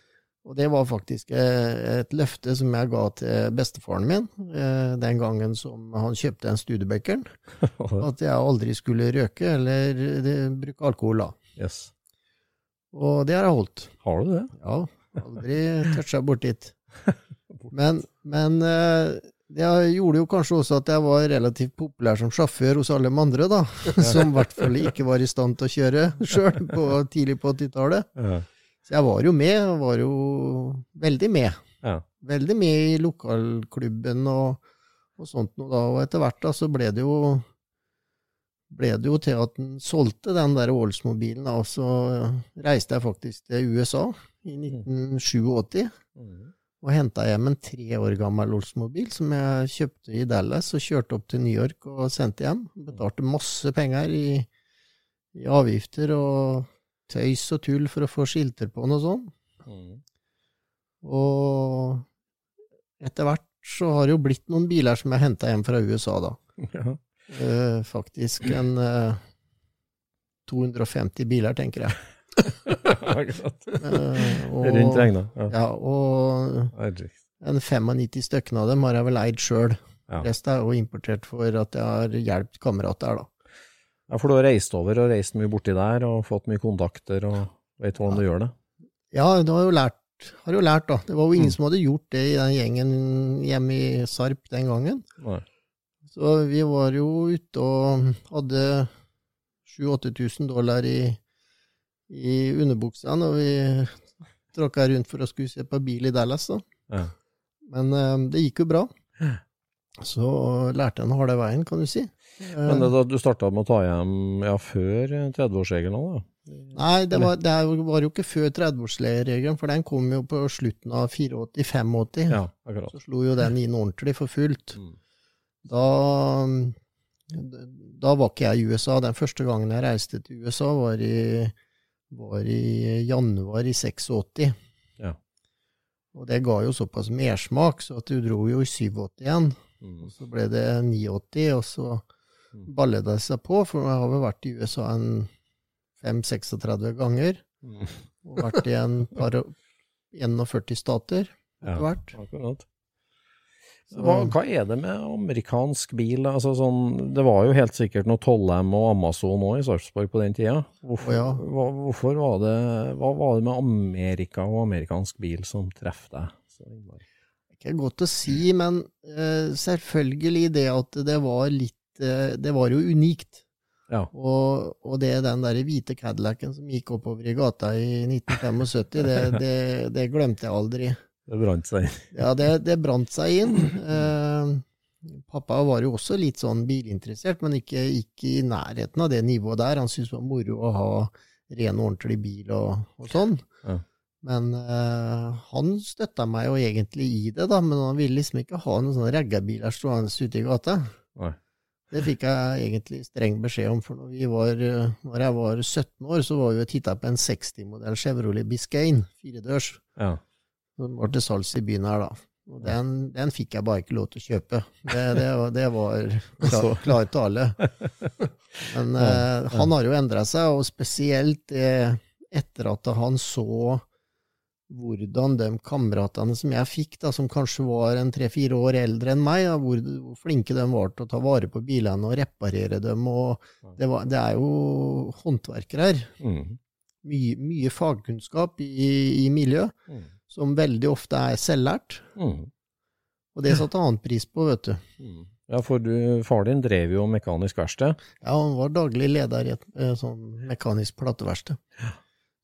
og det var faktisk eh, et løfte som jeg ga til bestefaren min eh, den gangen som han kjøpte en Studebaker. At jeg aldri skulle røke eller eh, bruke alkohol da. yes. Og det har jeg holdt. Har du det? Ja, aldri toucha bort dit. Men, men det gjorde jo kanskje også at jeg var relativt populær som sjåfør hos alle de andre, da. Som i hvert fall ikke var i stand til å kjøre sjøl tidlig på 80-tallet. Så jeg var jo med, og var jo veldig med. Ja. Veldig med i lokalklubben og, og sånt noe da. Og etter hvert da så ble det jo ble det jo til at han solgte den der Oldsmobilen, da, og så reiste jeg faktisk til USA i 1987 Mm. og henta hjem en tre år gammel Oldsmobil som jeg kjøpte i Dallas og kjørte opp til New York og sendte hjem. Betalte masse penger i, i avgifter og tøys og tull for å få skilter på den og sånn. Mm. Og etter hvert så har det jo blitt noen biler som jeg henta hjem fra USA, da. Ja. Eh, faktisk en eh, 250 biler, tenker jeg. Eh, og, Rundt regna. Ja. Ja, og en 95 stykker av dem har jeg vel eid sjøl. Ja. Resten er jo importert for at jeg har hjulpet kamerater, da. Ja, for du har reist over og reist mye borti der og fått mye kontakter og vet hvordan du gjør det? Ja, du har jo lært, har jo lært, da. Det var jo ingen Mm. som hadde gjort det i den gjengen hjemme i Sarp den gangen. Nei. Så vi var jo ute og hadde 7000-8000 dollar i, i underbuksene, og vi tråkka rundt for å skulle se på bil i Dallas, da. Ja. Men um, det gikk jo bra. Så lærte den harde veien, kan du si. Men det, du starta med å ta hjem ja, før 30-årsregelen òg, da? Nei, det var, det var jo ikke før 30-årsregelen, for den kom jo på slutten av 84-85. Ja, akkurat. Så slo jo den inn ordentlig for fullt. Mm. Da, da var ikke jeg i USA. Den første gangen jeg reiste til USA, var i, var i januar i 86. Ja. Og det ga jo såpass mersmak, så at du dro jo i 87 igjen. Mm. Og så ble det 89, og så Ballet det seg på, for jeg har vel vært i USA en 5-36 ganger. Mm. Og vært i en par 41 stater etter hvert. akkurat. Hva, hva er det med amerikansk bil? Altså, sånn, det var jo helt sikkert noe Tollem og Amazon òg i Sarpsborg på den tida. Hvorfor, ja. hva, hvorfor var det Hva var det med Amerika og amerikansk bil som traff deg? Ikke godt å si, men uh, selvfølgelig det at det var litt Det var jo unikt. Ja. Og, og det den der hvite Cadillacen som gikk oppover i gata i 1975, det, det, det glemte jeg aldri. Det brant seg inn. Ja, det, det brant seg inn. Eh, pappa var jo også litt sånn bilinteressert, men ikke, ikke i nærheten av det nivået der. Han syntes det var moro å ha ren og ordentlig bil og, og sånn. Ja. Men eh, han støtta meg jo egentlig i det, da, men han ville liksom ikke ha noen sånne raggabiler stående ute i gata. Nei. Det fikk jeg egentlig streng beskjed om, for når, vi var, når jeg var 17 år, så var vi og titta på en 60-modell Chevrolet Biscayne, firedørs, Ja. som var til salgs i byen her, da. Og den, den fikk jeg bare ikke lov til å kjøpe. Det, det, det var klar, klar tale. Men eh, han har jo endra seg, og spesielt eh, etter at han så hvordan de kameratene som jeg fikk, da, som kanskje var en tre-fire år eldre enn meg, da, hvor, hvor flinke de var til å ta vare på bilene og reparere dem. og Det, var, det er jo håndverkere her. Mm. Mye, mye fagkunnskap i, i miljøet, Mm. som veldig ofte er selvlært. Mm. Og det satte han pris på, vet du. Mm. Ja, for du, far din drev jo mekanisk verksted. Ja, han var daglig leder i et eh, sånn mekanisk plateverksted.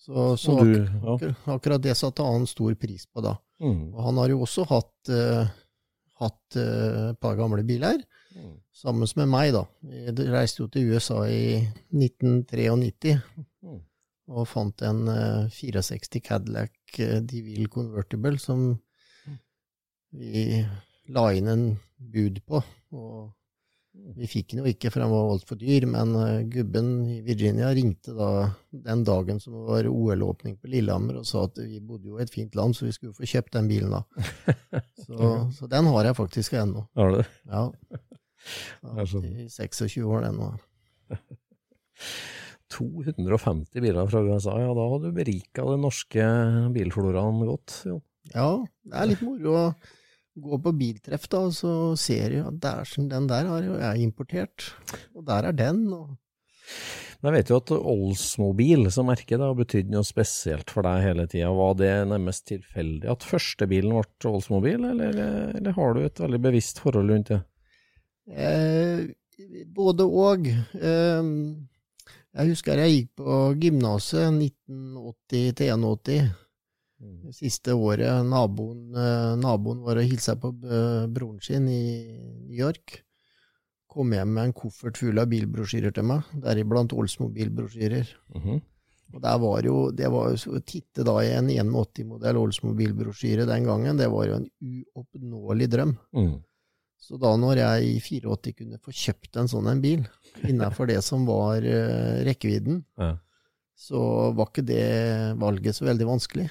Så, så du, ak ja. akkurat det satte han stor pris på da. Mm. Og han har jo også hatt, uh, hatt uh, et par gamle biler. sammen med meg, da. Vi reiste jo til USA i 1993 Mm. og fant en uh, 64 Cadillac eh, DeVille Convertible som vi la inn en bud på. Og vi fikk den jo ikke, for den var altfor dyr, men eh, gubben i Virginia ringte da den dagen som det var OL-åpning på Lillehammer, og sa at vi bodde jo i et fint land, så vi skulle få kjøpt den bilen da. Så, så den har jeg faktisk ennå. Har du det? Ja. I 26 år, den nå. 250 biler fra USA, ja da har du berika den norske bilfloraen godt. Jon. Ja, det er litt moro å gå på biltreff, da, og så ser du at dæsjen, den der har jo jeg importert. Og der er den, og Men jeg vet jo at Oldsmobil som merke da, har betydd noe spesielt for deg hele tida. Var det nærmest tilfeldig at første bilen ble Oldsmobil, eller, eller har du et veldig bevisst forhold rundt det? eh, Både og. Eh, jeg husker jeg gikk på gymnaset 1980 til 81. Det siste året naboen, eh, naboen var og hilsa på broren sin i New York. Kom hjem med en koffert full av bilbrosjyrer til meg, deriblant Oldsmobil-brosjyrer. Mhm. Og der var jo, det var jo titte da i en 81-modell Oldsmobil-brosjyre den gangen, det var jo en uoppnåelig drøm. Mm. Så da når jeg i 84 kunne få kjøpt en sånn en bil, innenfor det som var eh, rekkevidden, Ja. så var ikke det valget så veldig vanskelig.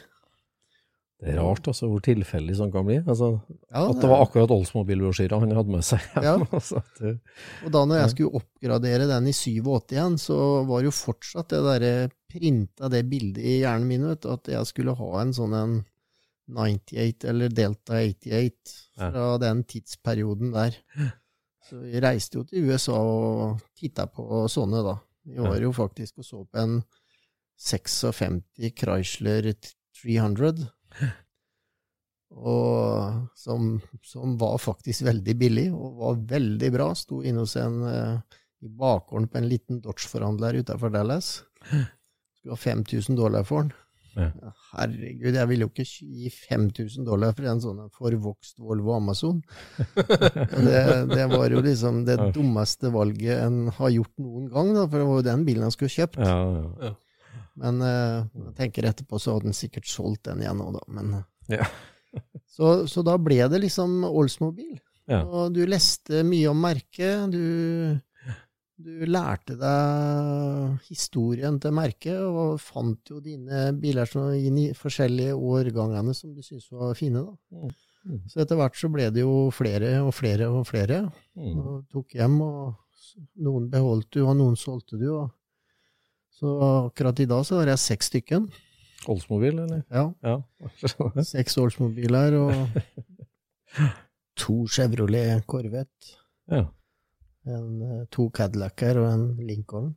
Det er rart altså hvor tilfeldig sånn kan bli. Altså, Ja, at det var akkurat Oldsmobil-brosjyra han hadde med seg. Ja. altså, det, Og da når jeg skulle oppgradere den i 87 igjen, så var jo fortsatt det derre printa det bildet i hjernen min, vet at jeg skulle ha en sånn en 98 eller Delta 88 fra den tidsperioden der. Så vi reiste jo til USA og titta på sånne, da. Vi var jo faktisk og så på en 56 Chrysler 300. Og som, som var faktisk veldig billig, og var veldig bra. Sto inne hos en eh, i bakgården på en liten Dodge-forhandler utafor Dallas. Skulle ha 5000 dollar for den. Ja. Herregud, jeg ville jo ikke gi 5000 dollar for en sånn forvokst Volvo Amazon. det, det var jo liksom det dummeste valget en har gjort noen gang, da, for det var jo den bilen han skulle kjøpt. ja, ja. Men eh, jeg tenker etterpå så hadde han sikkert solgt den igjen nå, da. Men, eh, Ja. så, så da ble det liksom Oldsmobil. Ja. Og du leste mye om merket. Du, du lærte deg historien til merket, og fant jo dine biler som, i forskjellige årgangene som du syntes var fine. da. Mm. Så etter hvert så ble det jo flere og flere og flere. Mm. Og tok hjem, og noen beholdt du, og noen solgte du. Og så akkurat i dag så har jeg seks stykken. Oldsmobil, eller? Ja, Ja. seks Oldsmobiler og to Chevrolet Corvette. ja. En, eh, to Cadillacer og en Lincoln.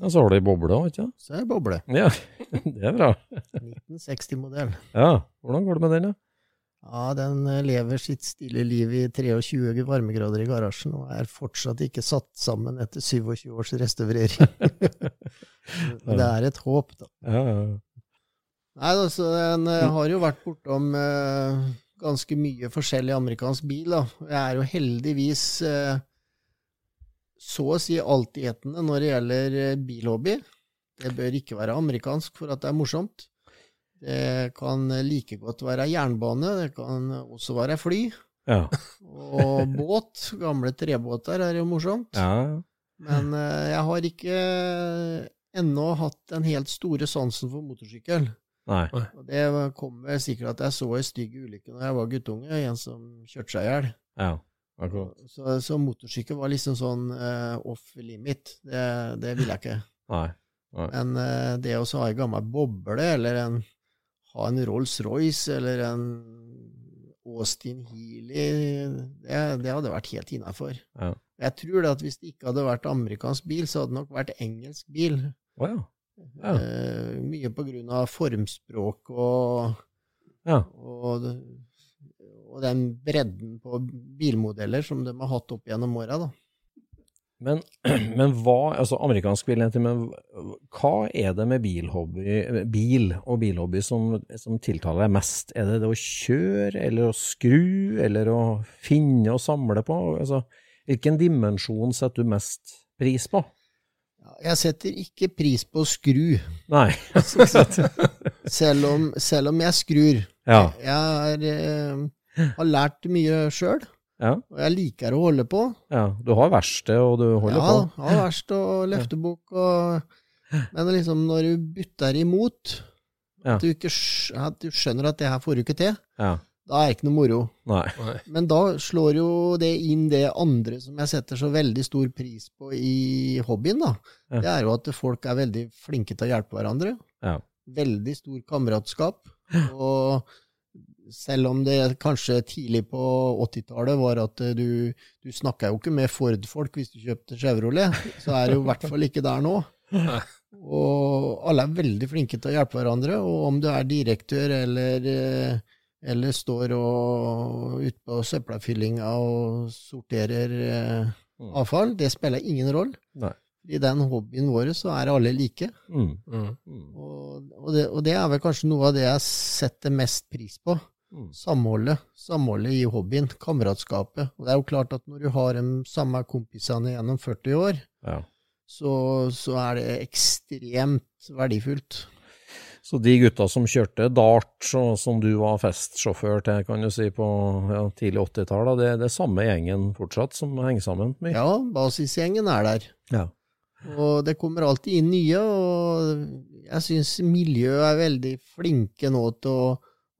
Ja, så har du ei boble òg, ikke sant? Så er det boble. Ja, det er bra. 1960-modell. Ja, hvordan går det med den, da? Ja, den eh, lever sitt stille liv i 23 varmegrader i garasjen, og er fortsatt ikke satt sammen etter 27 års restaurering. Det er et håp, da. Ja, ja. Nei, altså, den eh, har jo vært bortom eh, ganske mye forskjellig amerikansk bil, da. Jeg er jo heldigvis eh, så å si altetende når det gjelder eh, bilhobby. Det bør ikke være amerikansk for at det er morsomt. Det kan like godt være jernbane, det kan også være fly. ja. Og båt. Gamle trebåter er jo morsomt. ja. Men eh, jeg har ikke ennå hatt den helt store sansen for motorsykkel. Nei. Og det kom vel sikkert at jeg så ei stygg ulykke når jeg var guttunge, en som kjørte seg i hjel. Ja, akkurat. Så, så motorsykkel var liksom sånn uh, off limit. Det, det ville jeg ikke. Nei. Men uh, det å ha en gammel boble, eller en, ha en Rolls-Royce, eller en Austin Healey, det, det hadde vært helt innafor. Ja. Jeg tror det at hvis det ikke hadde vært amerikansk bil, så hadde det nok vært engelsk bil. Oh, ja. Ja. Eh, mye på grunn av formspråk og Ja. og, og den bredden på bilmodeller som de har hatt opp gjennom åra. Men, men hva Altså, amerikansk bil, men hva er det med bilhobby, bil og bilhobby som, som tiltaler deg mest? Er det det å kjøre, eller å skru, eller å finne og samle på? Altså, Hvilken dimensjon setter du mest pris på? Jeg setter ikke pris på å skru, Nei. selv om, selv om jeg skrur. ja. Jeg er, eh, har lært mye sjøl, ja. og jeg liker å holde på. Ja. Du har verksted, og du holder ja, på. har verksted og løftebok. og Men liksom når du bytter imot, Ja. at, du ikke, at du skjønner at det her får du ikke til, Ja. da er det ikke noe moro. Nei. Men da slår jo det inn det andre som jeg setter så veldig stor pris på i hobbyen, da. Ja. Det er jo at folk er veldig flinke til å hjelpe hverandre. Ja. Veldig stor kameratskap. Og selv om det kanskje tidlig på 80-tallet var at eh, du, du snakka jo ikke med Ford-folk hvis du kjøpte Chevrolet, så er det jo i hvert fall ikke der nå. Og alle er veldig flinke til å hjelpe hverandre, og om du er direktør eller, eh, eller står og ute på søppelfyllinga og sorterer eh, Mm. avfall, det spiller ingen rolle. Nei. I den hobbyen vår så er alle like. Mm. Mm. Mm. Og, og, det, og det er vel kanskje noe av det jeg setter mest pris på. Mm. Samholdet. Samholdet i hobbyen. Kameratskapet. Og det er jo klart at når du har de samme kompisene gjennom 40 år, Ja. så, så er det ekstremt verdifullt. Så de gutta som kjørte dart, og som du var festsjåfør til, kan du si, på ja, tidlig 80-tall, det, er det samme gjengen fortsatt som henger sammen mye? Ja, basisgjengen er der. Ja. Og det kommer alltid inn nye, og jeg syns miljøet er veldig flinke nå til å,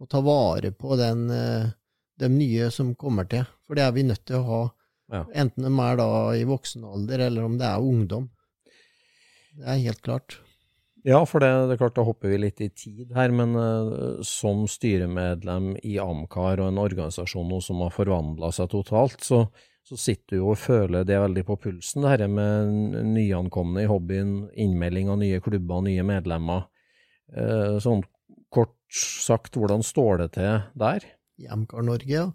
å ta vare på den, eh, de nye som kommer til. For det er vi nødt til å ha, Ja. enten de er da i voksen alder, eller om det er ungdom. Det er helt klart. Ja, for det, det er klart da hopper vi litt i tid her, men uh, som styremedlem i Amcar og en organisasjon som har forvandla seg totalt, så, så sitter du jo og føler det veldig på pulsen, det her med nyankomne i hobbyen, innmelding av nye klubber, nye medlemmer. Uh, sånn kort sagt, hvordan står det til der? I Amcar Norge, ja.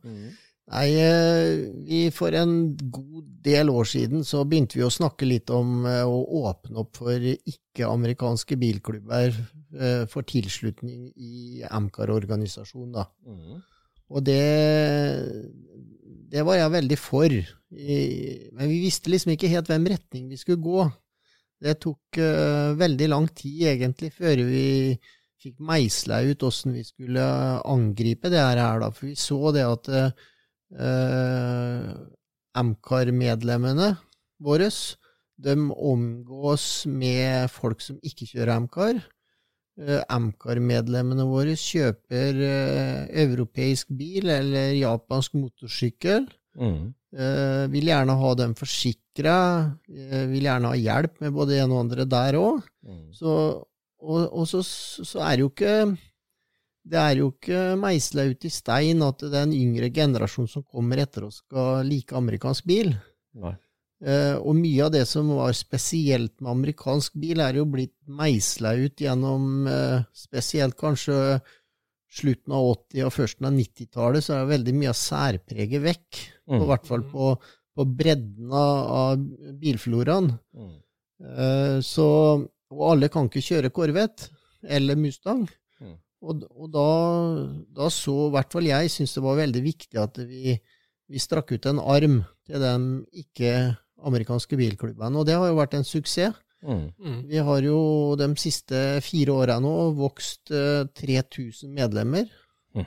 Nei, eh, vi for en god del år siden så begynte vi å snakke litt om eh, å åpne opp for ikke-amerikanske bilklubber eh, for tilslutning i Amcar-organisasjonen, da. Mm. Og det, det var jeg veldig for. Men vi visste liksom ikke helt hvem retning vi skulle gå. Det tok veldig lang tid, egentlig, før vi fikk meisla ut åssen vi skulle angripe det her, da. For vi så det at uh, Amcar-medlemmene våre, de omgås med folk som ikke kjører Amcar. Uh, Amcar-medlemmene våre kjøper eh, europeisk bil eller japansk motorsykkel. Mm. Eh, vil gjerne ha dem forsikra, eh, vil gjerne ha hjelp med både en og andre der òg. Mm. Så, og, og så, så er det jo ikke det er jo ikke meisla ut i stein at den yngre generasjonen som kommer etter oss, skal like amerikansk bil. Nei. Eh, og mye av det som var spesielt med amerikansk bil, er jo blitt meisla ut gjennom eh, spesielt kanskje slutten av 80- og førsten av 90-tallet, så er veldig mye av særpreget vekk. Mm. I hvert fall på, på bredden av, bilfloraen. Mm. Eh, så, og alle kan ikke kjøre Corvette eller Mustang. Mm. Og, og da, da så i hvert fall jeg syns det var veldig viktig at vi, vi strakk ut en arm til de ikke-amerikanske bilklubbene. Og det har jo vært en suksess. Mm. Mm. Vi har jo de siste fire åra nå vokst eh, 3000 medlemmer. Mm.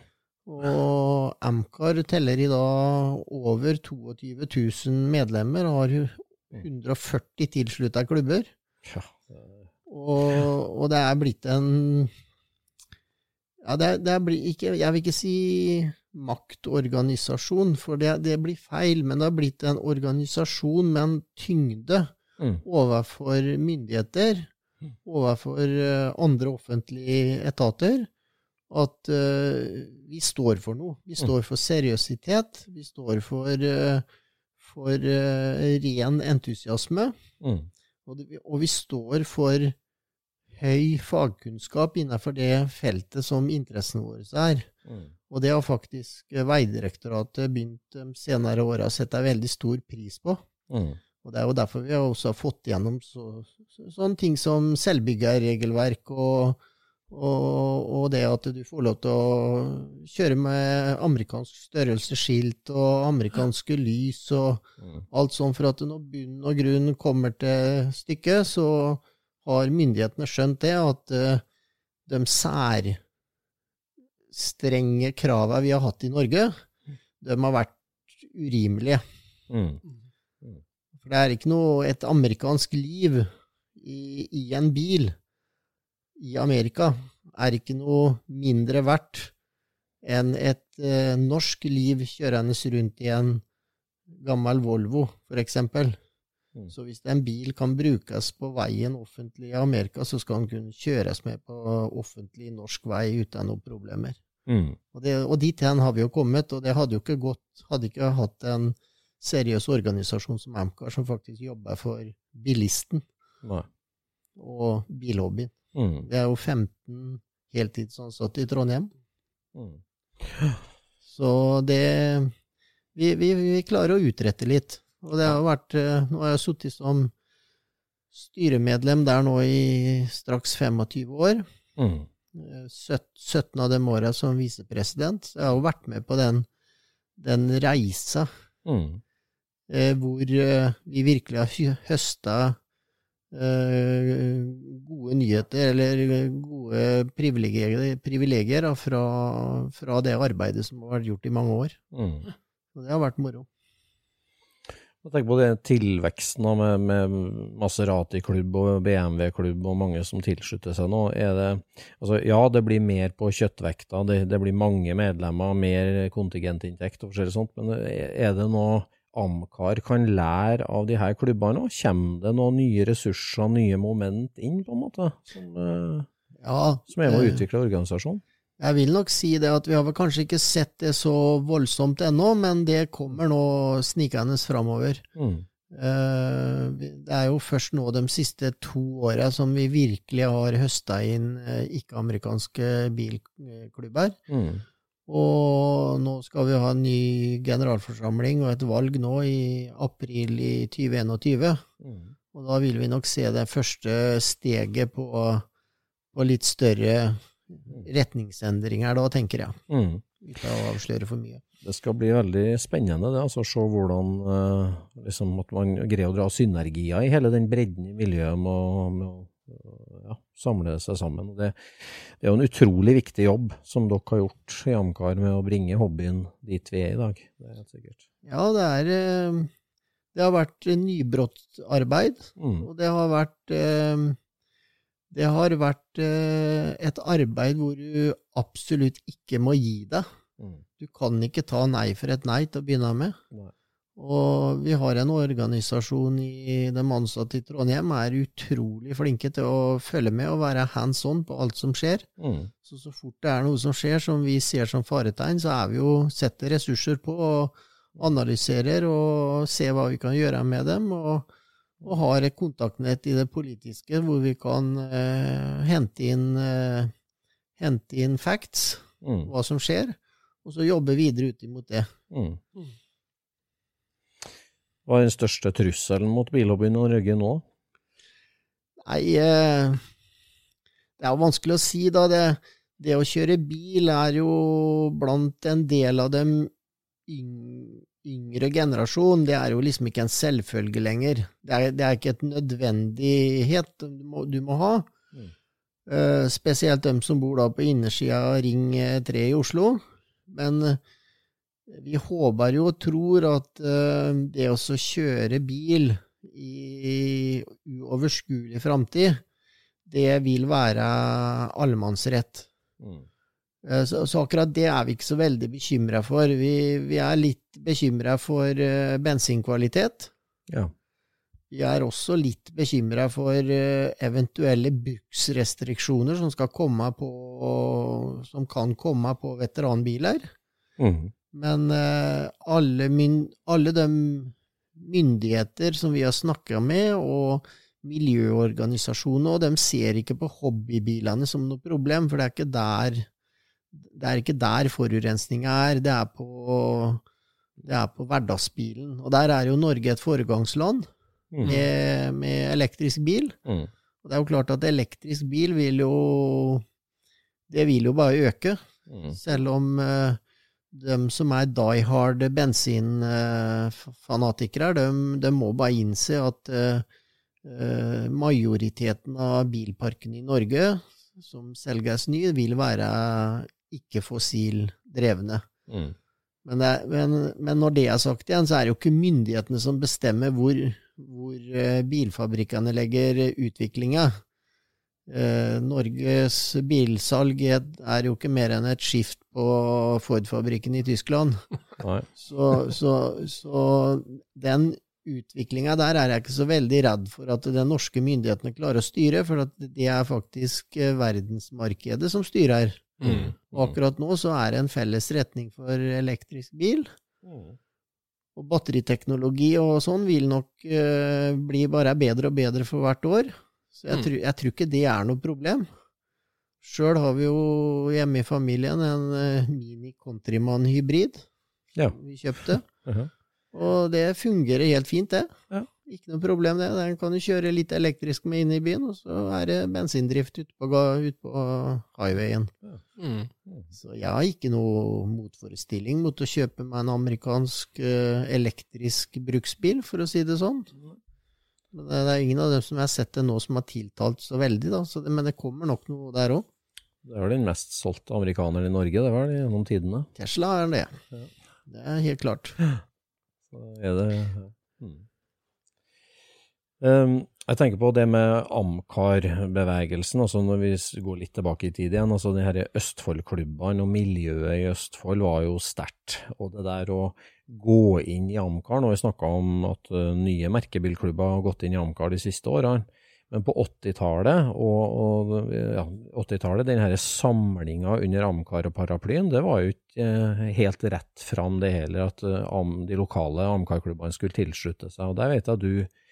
Og Amcar teller i dag over 22 000 medlemmer og har jo 140 tilslutta klubber. Ja. Og, og det er blitt en Ja, det, er- det er blitt ikke Jeg vil ikke si maktorganisasjon, for det, det blir feil, men det har blitt en organisasjon med en tyngde Mm. overfor myndigheter, overfor eh, andre offentlige etater, at uh, vi står for noe. Vi står for seriøsitet. Vi står for, uh, for uh, ren entusiasme. Mm. Og, det, og vi står for høy fagkunnskap innenfor det feltet som interessene våre er. Mm. Og det har faktisk Vegdirektoratet begynt de senere åra å sette veldig stor pris på. Mm. Og det er jo derfor vi har også fått gjennom så, så, sånne ting som selvbyggerregelverk og, Og, og det at du får lov til å kjøre med amerikansk størrelsesskilt og amerikanske lys og alt sånn, for at når bunn og grunn kommer til stykket, så har myndighetene skjønt det, at eh, de særstrenge kravene vi har hatt i Norge, de har vært urimelige. Mm. For det er ikke noe et amerikansk liv i, i en bil i Amerika er ikke noe mindre verdt enn et eh, norsk liv kjørende rundt i en gammel Volvo, for eksempel. Mm. Så hvis en bil kan brukes på veien offentlig i Amerika, så skal den kunne kjøres med på offentlig norsk vei uten noen problemer. Mm. Og, det, og dit hen har vi jo kommet, og det hadde jo ikke gått hadde ikke hatt en seriøs organisasjon som Amcar, som faktisk jobber for bilisten Nei. og bilhobbyen. Mm. Vi er jo 15 heltidsansatte i Trondheim, Mm. så det vi, vi, vi klarer å utrette litt. Og det har vært eh, Nå har jeg sittet som styremedlem der nå i straks 25 år. Mm. Eh, 17 av dem åra som visepresident. Så jeg har jo vært med på den, den reisa Mm. eh, hvor eh, vi virkelig har hø- høsta eh, gode nyheter, eller gode privilegier, privilegier fra, fra det arbeidet som har vært gjort i mange år. Mm. Og det har vært moro. Jeg tenker på det tilveksten med, med Maserati-klubb og BMW-klubb og mange som tilslutter seg nå. Det, altså, ja, det blir mer på kjøttvekta, det, det blir mange medlemmer, mer kontingentinntekt og forskjellig sånt, men er det noe Amcar kan lære av de her klubbene? nå? Kommer det noen nye ressurser, nye moment inn, på en måte, som, eh, Ja, som er med å utvikle organisasjonen? Jeg vil nok si det at vi har vel kanskje ikke sett det så voldsomt ennå, men det kommer nå snikende framover. Mm. Eh, Det er jo først nå de siste to åra som vi virkelig har høsta inn eh, ikke-amerikanske bilklubber. Mm. Og nå skal vi ha en ny generalforsamling og et valg nå i april i 2021. Mm. Og da vil vi nok se det første steget på, på litt større retningsendringer, da, tenker jeg. Mm. Uten å avsløre for mye. Det skal bli veldig spennende det, altså, å se hvordan eh, liksom, at man greier å dra synergier i hele den bredden i miljøet med å, med å ja, samle seg sammen. Det, det er jo en utrolig viktig jobb som dere har gjort i Amcar med å bringe hobbyen dit vi er i dag. Det er helt sikkert. Ja, det er eh, Det har vært nybrottsarbeid, Mm. og det har vært eh, Det har vært eh, et arbeid hvor du absolutt ikke må gi deg. Mm. Du kan ikke ta nei for et nei til å begynne med. Nei. Og vi har en organisasjon i de ansatte i Trondheim er utrolig flinke til å følge med og være hands on på alt som skjer. Mm. Så så fort det er noe som skjer som vi ser som faretegn, så er vi jo setter ressurser på og analyserer og ser hva vi kan gjøre med dem. og og har et kontaktnett i det politiske hvor vi kan eh, hente, inn, eh, hente inn facts, Mm. hva som skjer, og så jobbe videre ut imot det. Mm. Hva er den største trusselen mot bilhobbyen i Norge nå? Nei, eh, det er jo vanskelig å si, da. Det, det å kjøre bil er jo blant en del av dem yng, yngre generasjon. Det er jo liksom ikke en selvfølge lenger. Det er, det er ikke et nødvendighet du må, du må ha. Mm. Uh, spesielt dem som bor da på innersida av Ring 3 i Oslo. Men uh, vi håper jo og tror at uh, det å kjøre bil i uoverskuelig framtid, det vil være allemannsrett. Mm. Eh, Så, så akkurat det er vi ikke så veldig bekymra for. Vi, vi er litt bekymra for uh, bensinkvalitet. Ja. Vi er også litt bekymra for uh, eventuelle bruksrestriksjoner som, skal komme på, som kan komme på veteranbiler. Mm. Men uh, alle, myn, alle de myndigheter som vi har snakka med, og miljøorganisasjoner, og de ser ikke på hobbybilene som noe problem, for det er ikke der, det er ikke der forurensninga er. Det er på, det er på hverdagsbilen. Og der er jo Norge et foregangsland Mm. med, med elektrisk bil. Mm. Og det er jo klart at elektrisk bil vil jo det vil jo bare øke. Mm. Selv om uh, de som er die hard bensinfanatikere, de, de må bare innse at uh, eh, majoriteten av bilparken i Norge som selges ny, vil være ikke-fossil drevne. Mm. Men, er- men, men når det er sagt igjen, så er det jo ikke myndighetene som bestemmer hvor, hvor eh, bilfabrikkene legger utviklinga. Eh, Norges bilsalg er jo ikke mer enn et skift på Ford-fabrikken i Tyskland. Så, så, så den utviklinga der er jeg ikke så veldig redd for at de norske myndighetene klarer å styre, for at det er faktisk eh, verdensmarkedet som styrer. Mm. Og akkurat nå så er det en felles retning for elektrisk bil. Mm. Og batteriteknologi og sånn vil nok uh, bli bare bedre og bedre for hvert år. Så jeg, Mm. tror- jeg tror ikke det er noe problem. Sjøl har vi jo hjemme i familien en uh, Mini Countryman hybrid Ja. vi kjøpte. Mhm. Og det fungerer helt fint, det. Ja. Ikke noe problem, det. Den kan du kjøre litt elektrisk med inn i byen, og så er det bensindrift ute på, ut på highwayen. Mm. Så jeg har ikke noe motforestilling mot å kjøpe meg en amerikansk eh, elektrisk bruksbil, for å si det sånn. Men det er ingen av dem som jeg har sett det nå som har tiltalt så veldig, da. Så det, men det kommer nok noe der òg. Det er vel den mest solgte amerikaneren i Norge, det var det gjennom tidene. Tesla er det. Det er helt klart. Så er det mm. Um, jeg tenker på det med Amcar-bevegelsen, altså når vi går litt tilbake i tid igjen. altså de her Østfold-klubbene og miljøet i Østfold var jo sterkt. Og det der å gå inn i Amcar Nå har vi snakka om at uh, nye merkebilklubber har gått inn i Amcar de siste årene. Men på 80-tallet, og, og ja, 80-tallet, den her samlinga under Amcar-paraplyen, det var jo ikke eh, helt rett fram det heller, at eh, de lokale Amcar-klubbene skulle tilslutte seg. Og der vet jeg at du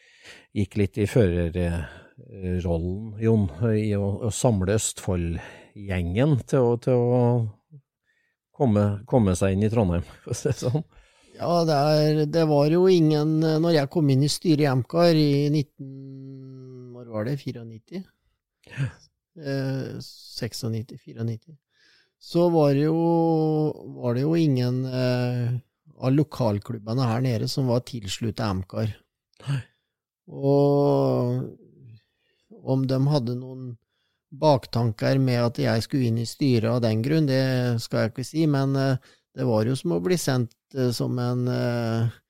gikk litt i førerrollen, Jon, i å, å samle Østfold-gjengen til, å- til å komme, komme seg inn i Trondheim, for å si det sånn. Ja, det, er, det var jo ingen Når jeg kom inn i styret i Amcar i 19... Når var det? 94? Eh, 96? 94? Så var det jo, var det jo ingen eh, av lokalklubbene her nede som var tilsluttet Amcar. Og om de hadde noen baktanker med at jeg skulle inn i styret av den grunn, det skal jeg ikke si, men eh, det var jo som å bli sendt eh, som en eh,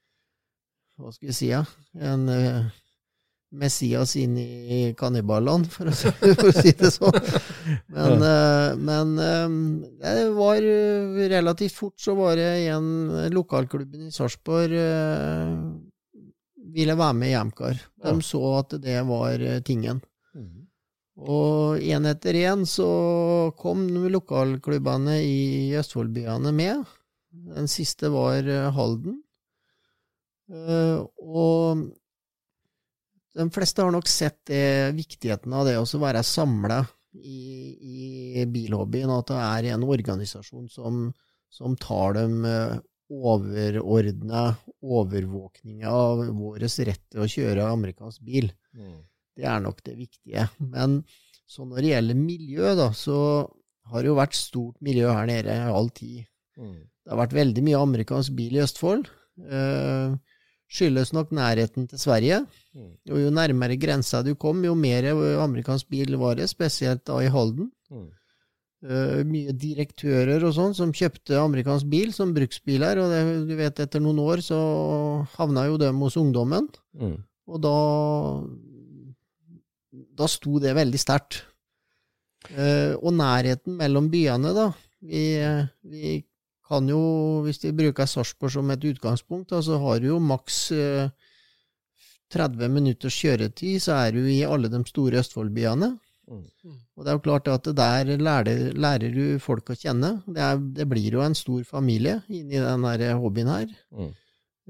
Hva skal vi si, ja? En Messias inn i kanniballand, for, for å si det sånn. Men, men det var relativt fort så var det igjen lokalklubben i Sarpsborg ville være med i Amcar. De Ja. så at det var eh, tingen. Og én etter én så kom lokalklubbene i Østfoldbyene med. Den siste var eh, Halden. Eh, og de fleste har nok sett det, viktigheten av det å være samla i, i bilhobbyen, at det er en organisasjon som, som tar dem overordna overvåkninga av vår rett til å kjøre amerikansk bil. Det er nok det viktige. Men så når det gjelder miljø, da, så har det jo vært stort miljø her nede i all tid. Det har vært veldig mye amerikansk bil i Østfold. Eh, skyldes nok nærheten til Sverige. Og jo nærmere grensa du kom, jo mer amerikansk bil var det, spesielt da i Halden. Eh, mye direktører og sånn som kjøpte amerikansk bil som bruksbiler, og det, du vet, etter noen år så havna jo dem hos ungdommen. Mm. Og da Da sto det veldig sterkt. Eh, og nærheten mellom byene, da. Vi, vi kan jo, hvis vi bruker Sarpsborg som et utgangspunkt, da, så har du jo maks eh, 30 minutters kjøretid, så er du i alle de store Østfoldbyene. Og det er jo klart at der lærer, lærer du folk å kjenne. Det, er, det blir jo en stor familie inni den der hobbyen her. Mm.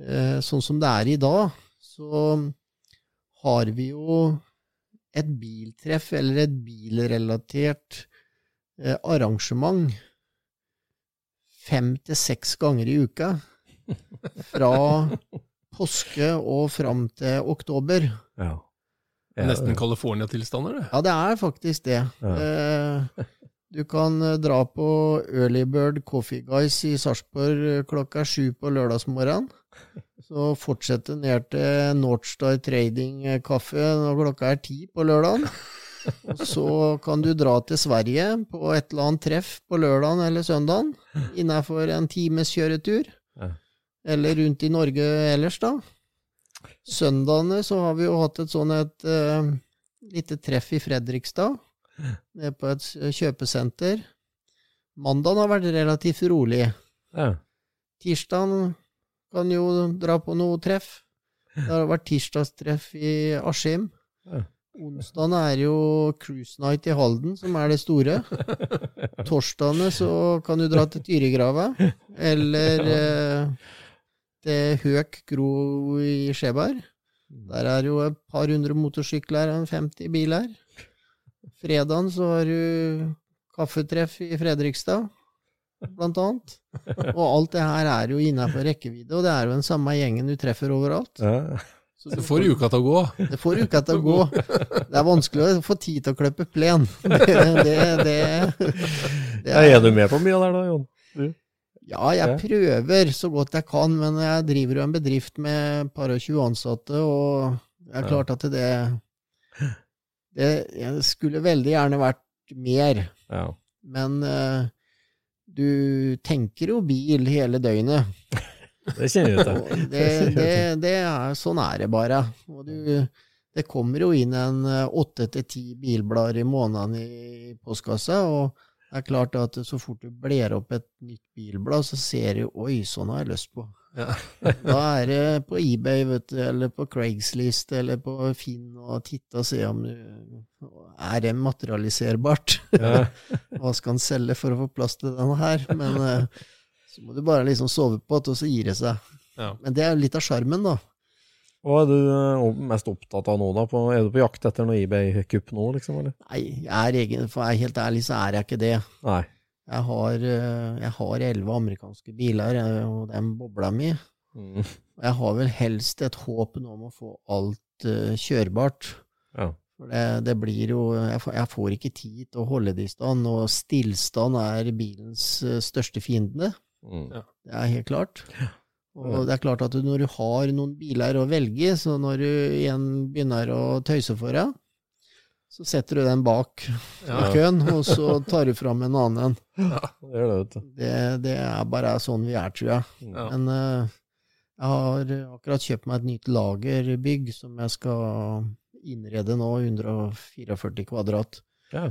Eh, sånn som det er i dag, så har vi jo et biltreff eller et bilrelatert eh, arrangement fem til seks ganger i uka. Fra påske og fram til oktober. Ja. Nesten California-tilstander, det. Ja, det er faktisk det. Ja. Eh, Du kan eh, dra på Early Bird Coffee Guys i Sarpsborg eh, klokka sju på lørdagsmorgenen. Så fortsette ned til Northstar Trading Kaffe når klokka er ti på lørdagen. Og så kan du dra til Sverige på et eller annet treff på lørdagen eller søndagen innenfor en times kjøretur. Eller rundt i Norge ellers, da. Søndagene så har vi jo hatt et sånn et uh, lite treff i Fredrikstad, nede på et kjøpesenter. Mandagen har vært relativt rolig. Ja. Tirsdagen kan jo dra på noe treff. Det har vært tirsdagstreff i Askim. Ja. Onsdagen er jo cruise night i Halden, som er det store. Torsdagene så kan du dra til Tyrigrava, eller eh, til Høk gro i Skjeberg. Der er jo et par hundre motorsykler og 50 biler. Fredagen så har du kaffetreff i Fredrikstad, blant annet. Og alt det her er jo innafor rekkevidde, og det er jo den samme gjengen du treffer overalt. Ja. Så Du får uka til å gå. det får uka til å gå. Det er vanskelig å få tid til å klippe plen. Det, det, det, det Ja, Er du med på mye der, da, Jon? Ja, jeg prøver så godt jeg kan, men jeg driver jo en bedrift med par og 20 ansatte, og det er klart at det, det skulle veldig gjerne vært mer, Ja. men uh, du tenker jo bil hele døgnet. Det kjenner jeg til. Det, det, det er, sånn er det bare. Og du, det kommer jo inn en eh, åtte til ti bilblader i måneden i postkassa, og det er klart at så fort du bler opp et nytt bilblad, så ser du oi, sånn har jeg lyst på. Ja. Da er det på eBay, vet du, eller på Craigslist, eller på Finn, og titte og se om du Er det materialiserbart? Ja. Hva skal en selge for å få plass til denne her? Men eh, så må du bare liksom sove på det, og så gir det seg. Ja. Men det er litt av sjarmen, da. Hva er du eh, mest opptatt av nå, da? På, er du på jakt etter noe eBay-kupp nå, liksom? eller? Nei, jeg er egen, for jeg er helt ærlig så er jeg ikke det. Nei. Jeg har eh, jeg har elleve amerikanske biler, eh, og den bobla mi. Mm. Jeg har vel helst et håp nå om å få alt uh, kjørbart. Ja. For det, det blir jo jeg får, jeg får ikke tid til å holde det i stand, og stillstand er bilens største fiende. Mm. Ja. Det er helt klart. Og det er klart at når du har noen biler å velge, så når du igjen begynner å tøyse for deg, så setter du den bak Ja. køen, og så tar du fram en annen. Det gjør det, vet du. Det, det er bare sånn vi er, tror jeg. Ja. Men uh, jeg har akkurat kjøpt meg et nytt lagerbygg som jeg skal innrede nå, 144 kvadrat. Ja.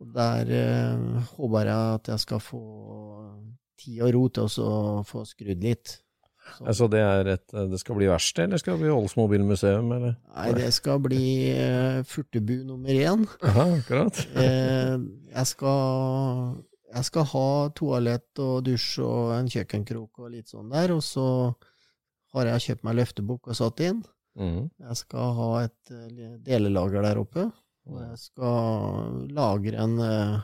Og Der uh, håper jeg at jeg skal få tid og ro til å få skrudd litt. Så, Altså, det, er et, det skal bli verksted, eller skal det bli Oldsmobilmuseum, eller? nei, det skal bli uh, Furtebu nummer én. Ja, akkurat. uh, jeg, skal, jeg skal ha toalett og dusj og en kjøkkenkrok og litt sånn der, og så har jeg kjøpt meg løftebukk og satt inn. Mm. Jeg skal ha et uh, delelager der oppe, og jeg skal lagre en eh,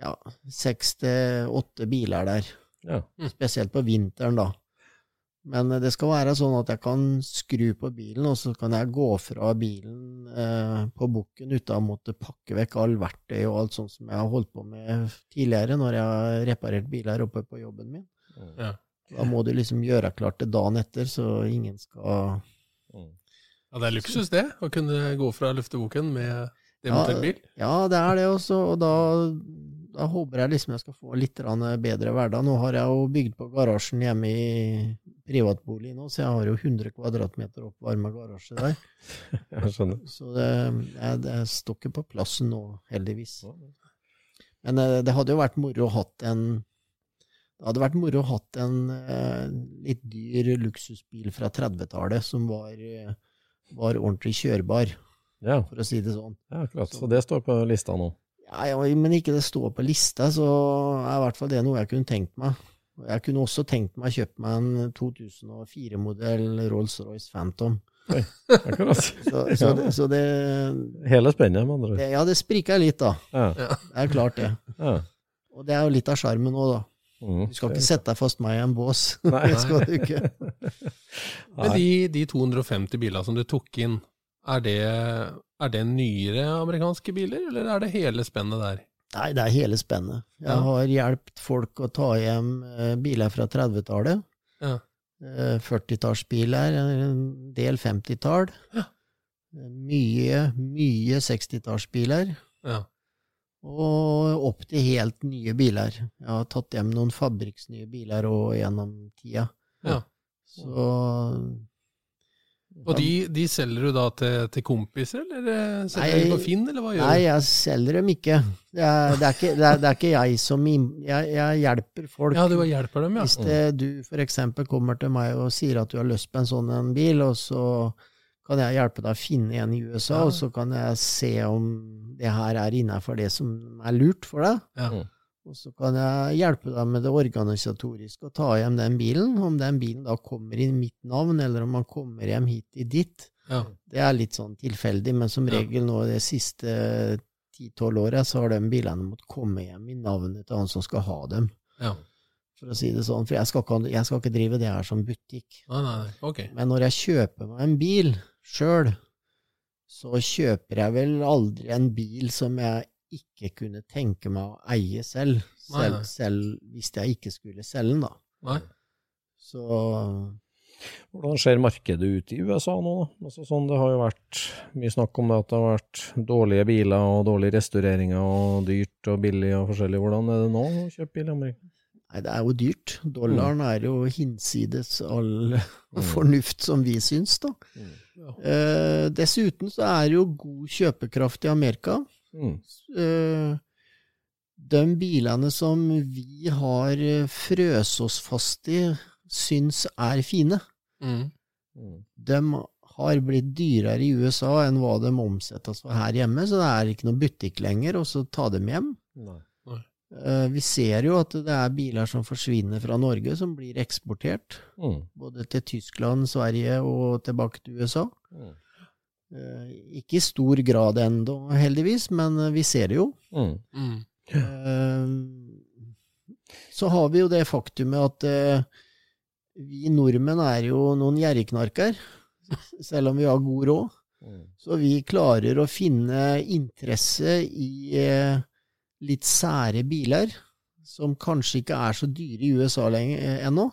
ja, seks til åtte biler der. Ja. Spesielt på vinteren, da. Men eh, det skal være sånn at jeg kan skru på bilen, og så kan jeg gå fra bilen eh, på bukken uten å måtte pakke vekk all verktøy og alt sånt som jeg har holdt på med tidligere når jeg har reparert biler oppe på jobben min. Ja. Da må du liksom gjøre klart til dagen etter, så ingen skal Mm. ja, det er luksus, det. Å kunne gå fra lufteboken med demontert bil. Ja, det er det også, og da, da håper jeg liksom jeg skal få litt bedre hverdag. Nå har jeg jo bygd på garasjen hjemme i privatbolig nå, så jeg har jo 100 kvadratmeter oppvarma garasje der. Jeg skjønner. Så det, jeg, det står ikke på plassen nå, heldigvis. Men eh, det hadde jo vært moro å hatt en det hadde vært moro å hatt en eh, litt dyr luksusbil fra 30-tallet som var, eh, var ordentlig kjørbar, Ja, for å si det sånn. ja, akkurat. Så det står på lista nå. Ja, ja, men ikke det står på lista, så er i hvert fall det noe jeg kunne tenkt meg. Jeg kunne også tenkt meg å kjøpe meg en 2004-modell Rolls-Royce Phantom. Akkurat. Så, så, det, så det, Hele spennet, med andre ord. Ja, det spriker litt, da. Ja. Det er klart, det. Ja. Og det er jo litt av sjarmen òg, da. Mm. Du skal ikke sette deg fast meg i en bås. Nei. det skal du ikke. Men de, de 250 bilene som du tok inn, er det, er det nyere amerikanske biler, eller er det hele spennet der? Nei, det er hele spennet. Jeg Ja. har hjulpet folk å ta hjem eh, biler fra 30-tallet. Ja. Eh, 40-tallsbiler, en del 50-tall. Ja. Eh, Mye, mye 60-tallsbiler. Ja. Og opp til helt nye biler. Jeg har tatt hjem noen fabrikksnye biler òg gjennom tida. Ja. Så Og de, de selger du da til, til kompiser, eller eh, selger Nei, de på Finn, eller hva gjør du? Nei, jeg selger dem ikke. Det er, det er, ikke, det er, det er ikke jeg som jeg, jeg hjelper folk. Ja, du hjelper dem, ja. Hvis det, du for eksempel kommer til meg og sier at du har lyst på en sånn en bil, og så kan jeg hjelpe deg å finne en i USA, Ja. og så kan jeg se om det her er innenfor det som er lurt for deg. Ja. Og så kan jeg hjelpe deg med det organisatoriske og ta hjem den bilen. Om den bilen da kommer i mitt navn, eller om han kommer hjem hit i ditt. Ja. Det er litt sånn tilfeldig, men som regel nå det siste ti-tolv året så har de bilene måttet komme hjem i navnet til han som skal ha dem, ja. for å si det sånn. For jeg skal ikke, jeg skal ikke drive det her som butikk. Nei, nei, nei. Ok. Men når jeg kjøper meg en bil sjøl, så kjøper jeg vel aldri en bil som jeg ikke kunne tenke meg å eie selv, selv, nei. selv hvis jeg ikke skulle selge den, da. Nei. Så Hvordan ser markedet ut i USA nå? da? Altså sånn, det har jo vært mye snakk om det at det har vært dårlige biler og dårlige restaureringer og dyrt og billig og forskjellig. Hvordan er det nå å kjøpe bil i Amerika? Nei, det er jo dyrt. Dollaren er jo hinsides all fornuft, som vi syns, da. Ja. Eh, dessuten så er det jo god kjøpekraft i Amerika. Mm. Eh, de bilene som vi har frøs frøst oss fast i, syns er fine. Mm. Mm. De har blitt dyrere i USA enn hva de omsettes for her hjemme, så det er ikke noe butikk lenger, og så ta dem hjem. Nei. Eh, vi ser jo at det er biler som forsvinner fra Norge, som blir eksportert. Mm. Både til Tyskland, Sverige og tilbake til USA. Mm. Eh, ikke i stor grad ennå, heldigvis, men eh, vi ser det jo. Mm. Mm. Eh, Så har vi jo det faktumet at vi nordmenn er jo noen gjerrigknarker, selv om vi har god råd. Mm. Så vi klarer å finne interesse i litt sære biler, som kanskje ikke er så dyre i USA ennå.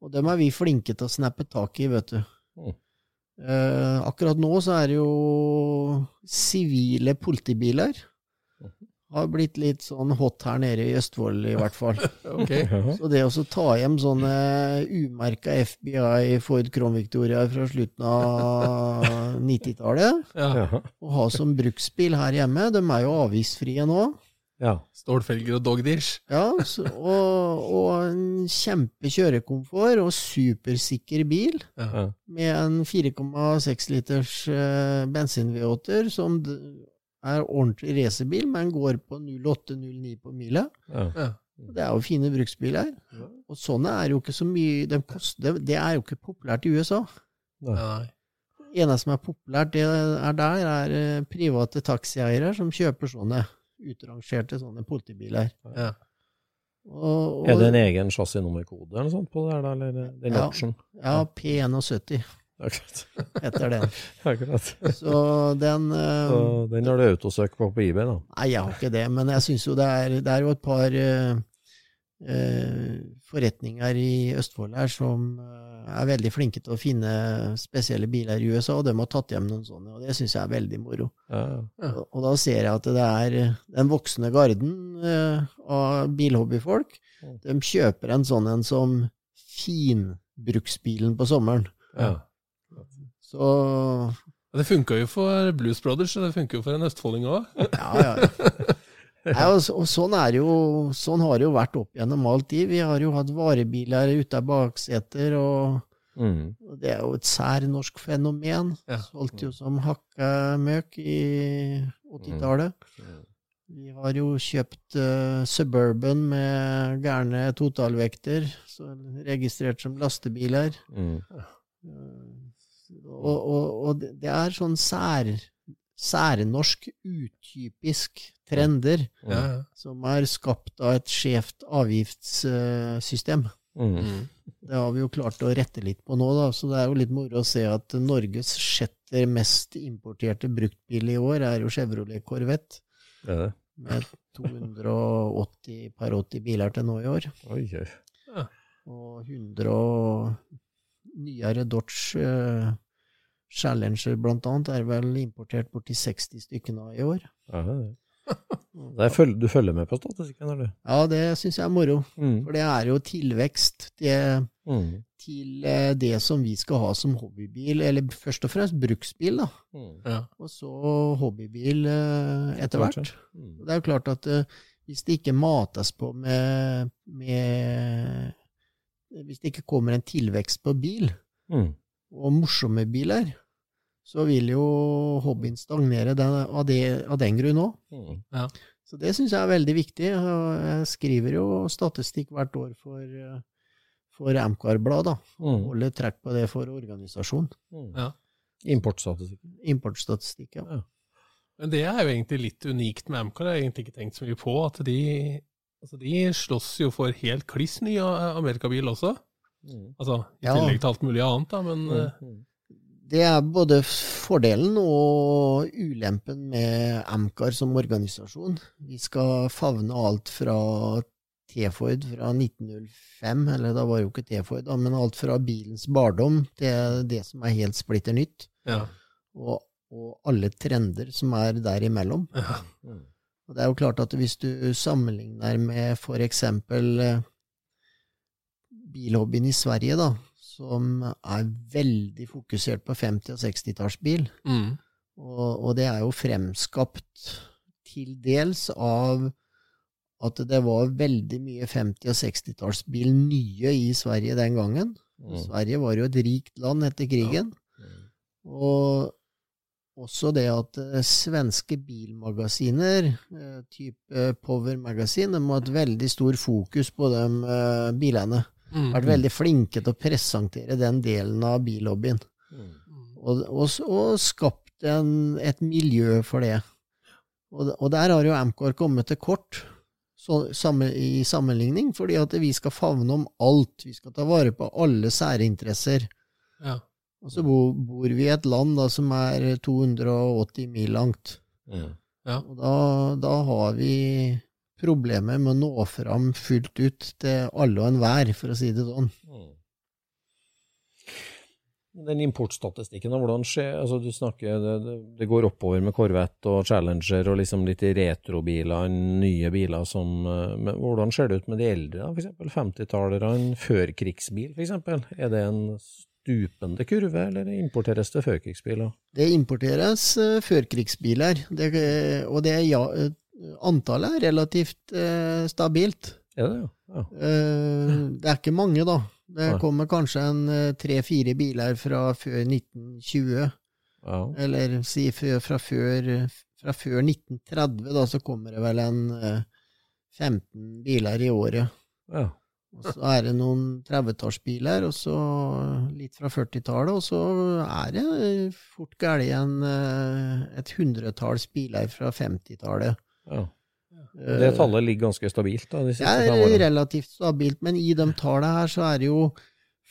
Og dem er vi flinke til å snappe tak i, vet du. Eh, akkurat nå så er det jo sivile politibiler. Har blitt litt sånn hot her nede i Østfold, i hvert fall. okay. Så det å ta hjem sånne umerka FBI Ford Crown Victoria fra slutten av 90-tallet, Ja. Og ha som bruksbil her hjemme, de er jo avgiftsfrie nå. Ja. Stålfelger og dogdish. Ja, så, og, og en kjempe kjørekomfort og supersikker bil Ja. Med en 4,6 liters uh, bensin V8-er som d- er ordentlig racerbil, men går på 08-09 på mila. Ja. Ja. Det er jo fine bruksbiler. Og sånne er jo ikke så mye de koster, Det er jo ikke populært i USA. Nei. Nei. Det eneste som er populært det er der, er eh, private taxieiere som kjøper sånne utrangerte sånne politibiler. Ja. Og, og, Er det en egen chassisnummerkode eller noe sånt på det her. Eller den Ja. option? Ja, P71 Akkurat. heter den. Akkurat. Så den uh, Så den har du autosøk på på eBay, da. Nei, jeg har ikke det, men jeg syns jo det er Det er jo et par eh, eh, forretninger i Østfold her som eh, er veldig flinke til å finne spesielle biler i USA, og de har tatt hjem noen sånne, og det syns jeg er veldig moro. Ja. ja. Og, og da ser jeg at det er eh, den voksne garden eh, av bilhobbyfolk. De kjøper en sånn en som finbruksbilen på sommeren. ja. Så Det funka jo for Blues Brothers, og det funker jo for en østfolding òg. Ja, ja. ja. Nei, og, så- og sånn, er jo, sånn har det jo vært opp gjennom all tid. Vi har jo hatt varebiler ute av bakseter, og, Mm. og det er jo et sær norsk fenomen. Ja. Solgte jo som hakka møk i 80-tallet. Vi har jo kjøpt uh, Suburban med gærne totalvekter, så registrert som lastebiler. Mm. Og, og, og det det er sånn sær, særnorsk, utypisk trender Ja, ja. som er skapt av et skjevt avgiftssystem. Mm. Mm. Det har vi jo klart å rette litt på nå, da, så det er jo litt moro å se at Norges sjette mest importerte bruktbil i år er jo Chevrolet Corvette. Er med 280 par 80 biler til nå i år. Oi, oi. Og 100 og nyere Dodge eh, Challenger blant annet er vel importert borti 60 stykker nå i år. Ja, det er det. Det er føl- du følger med på statistikken, eller? Ja, det syns jeg er moro. Mm. For det er jo tilvekst det, Mm. til eh, det som vi skal ha som hobbybil, eller først og fremst bruksbil, da. Mm. Ja. Og så hobbybil eh, etter hvert. Mm. Det er jo klart at eh, hvis det ikke mates på med, med Hvis det ikke kommer en tilvekst på bil, Mm. Og morsomme biler, så vil jo hobbyen stagnere den, av, det, av den grunn òg. Mm. Så det syns jeg er veldig viktig. Jeg skriver jo statistikk hvert år for, eh, for MKR-blad. Mm. Holder trekk på det for organisasjon. Mm. Ja. Importstatistikk. Importstatistikk, ja. Men det er jo egentlig litt unikt med MKR. Jeg har egentlig ikke tenkt så mye på. At de, altså de slåss jo for helt kliss ny a- amerikabil også. Mm. Altså i Ja. tillegg til alt mulig annet, da, men eh, Mm. Det er både fordelen og ulempen med Amcar som organisasjon. Vi skal favne alt fra T-Ford fra 1905, eller da var det jo ikke T-Ford, da, men alt fra bilens barndom til det som er helt splitter nytt, ja. og, og alle trender som er der imellom. ja. Mm. Og det er jo klart at hvis du sammenligner med for eksempel eh, bilhobbyen i Sverige, da, som er veldig fokusert på 50- og 60-tallsbil, Mm. og, og det er jo fremskapt til dels av at det var veldig mye 50- og 60-tallsbil nye i Sverige den gangen. Mm. Sverige var jo et rikt land etter krigen. Mm. Og også det at eh, svenske bilmagasiner, eh, type Power Magazine, de har et veldig stor fokus på de eh, bilene. Mm. Vært veldig flinke til å presentere den delen av billobbyen. Mm. Og, og, og skapt en, et miljø for det. Og, og der har jo Amcor kommet til kort så, samme, i sammenligning, fordi at vi skal favne om alt. Vi skal ta vare på alle særinteresser. Ja. Og så bor, bor vi i et land da, som er 280 mil langt. Ja. Ja. Og da, da har vi problemer med å nå fram fullt ut til alle og enhver, for å si det sånn. Mm. Den importstatistikken, da, hvordan skjer altså Du snakker det, det, går oppover med Corvette og Challenger og liksom litt retrobiler, nye biler som eh, hvordan ser det ut med de eldre, eksempel 50-tallerne, førkrigsbil, eksempel? Er det en stupende kurve, eller importeres det førkrigsbiler? Det importeres uh, førkrigsbiler, det, og det er ja, eh, antallet er relativt eh, stabilt. Er det ja? ja. Eh, det er ikke mange, da. Det kommer kanskje en eh, tre-fire biler fra før 1920, ja. eller si fra, før, fra før 1930, da, så kommer det vel en eh, 15 biler i året. ja. Og så er det noen 30-tallsbiler, og så litt fra 40-tallet, og så er det eh, fort galt igjen eh, et hundretalls biler fra 50-tallet. Ja. Det tallet ligger ganske stabilt, da, de siste er relativt stabilt, men i de tallene her så er det jo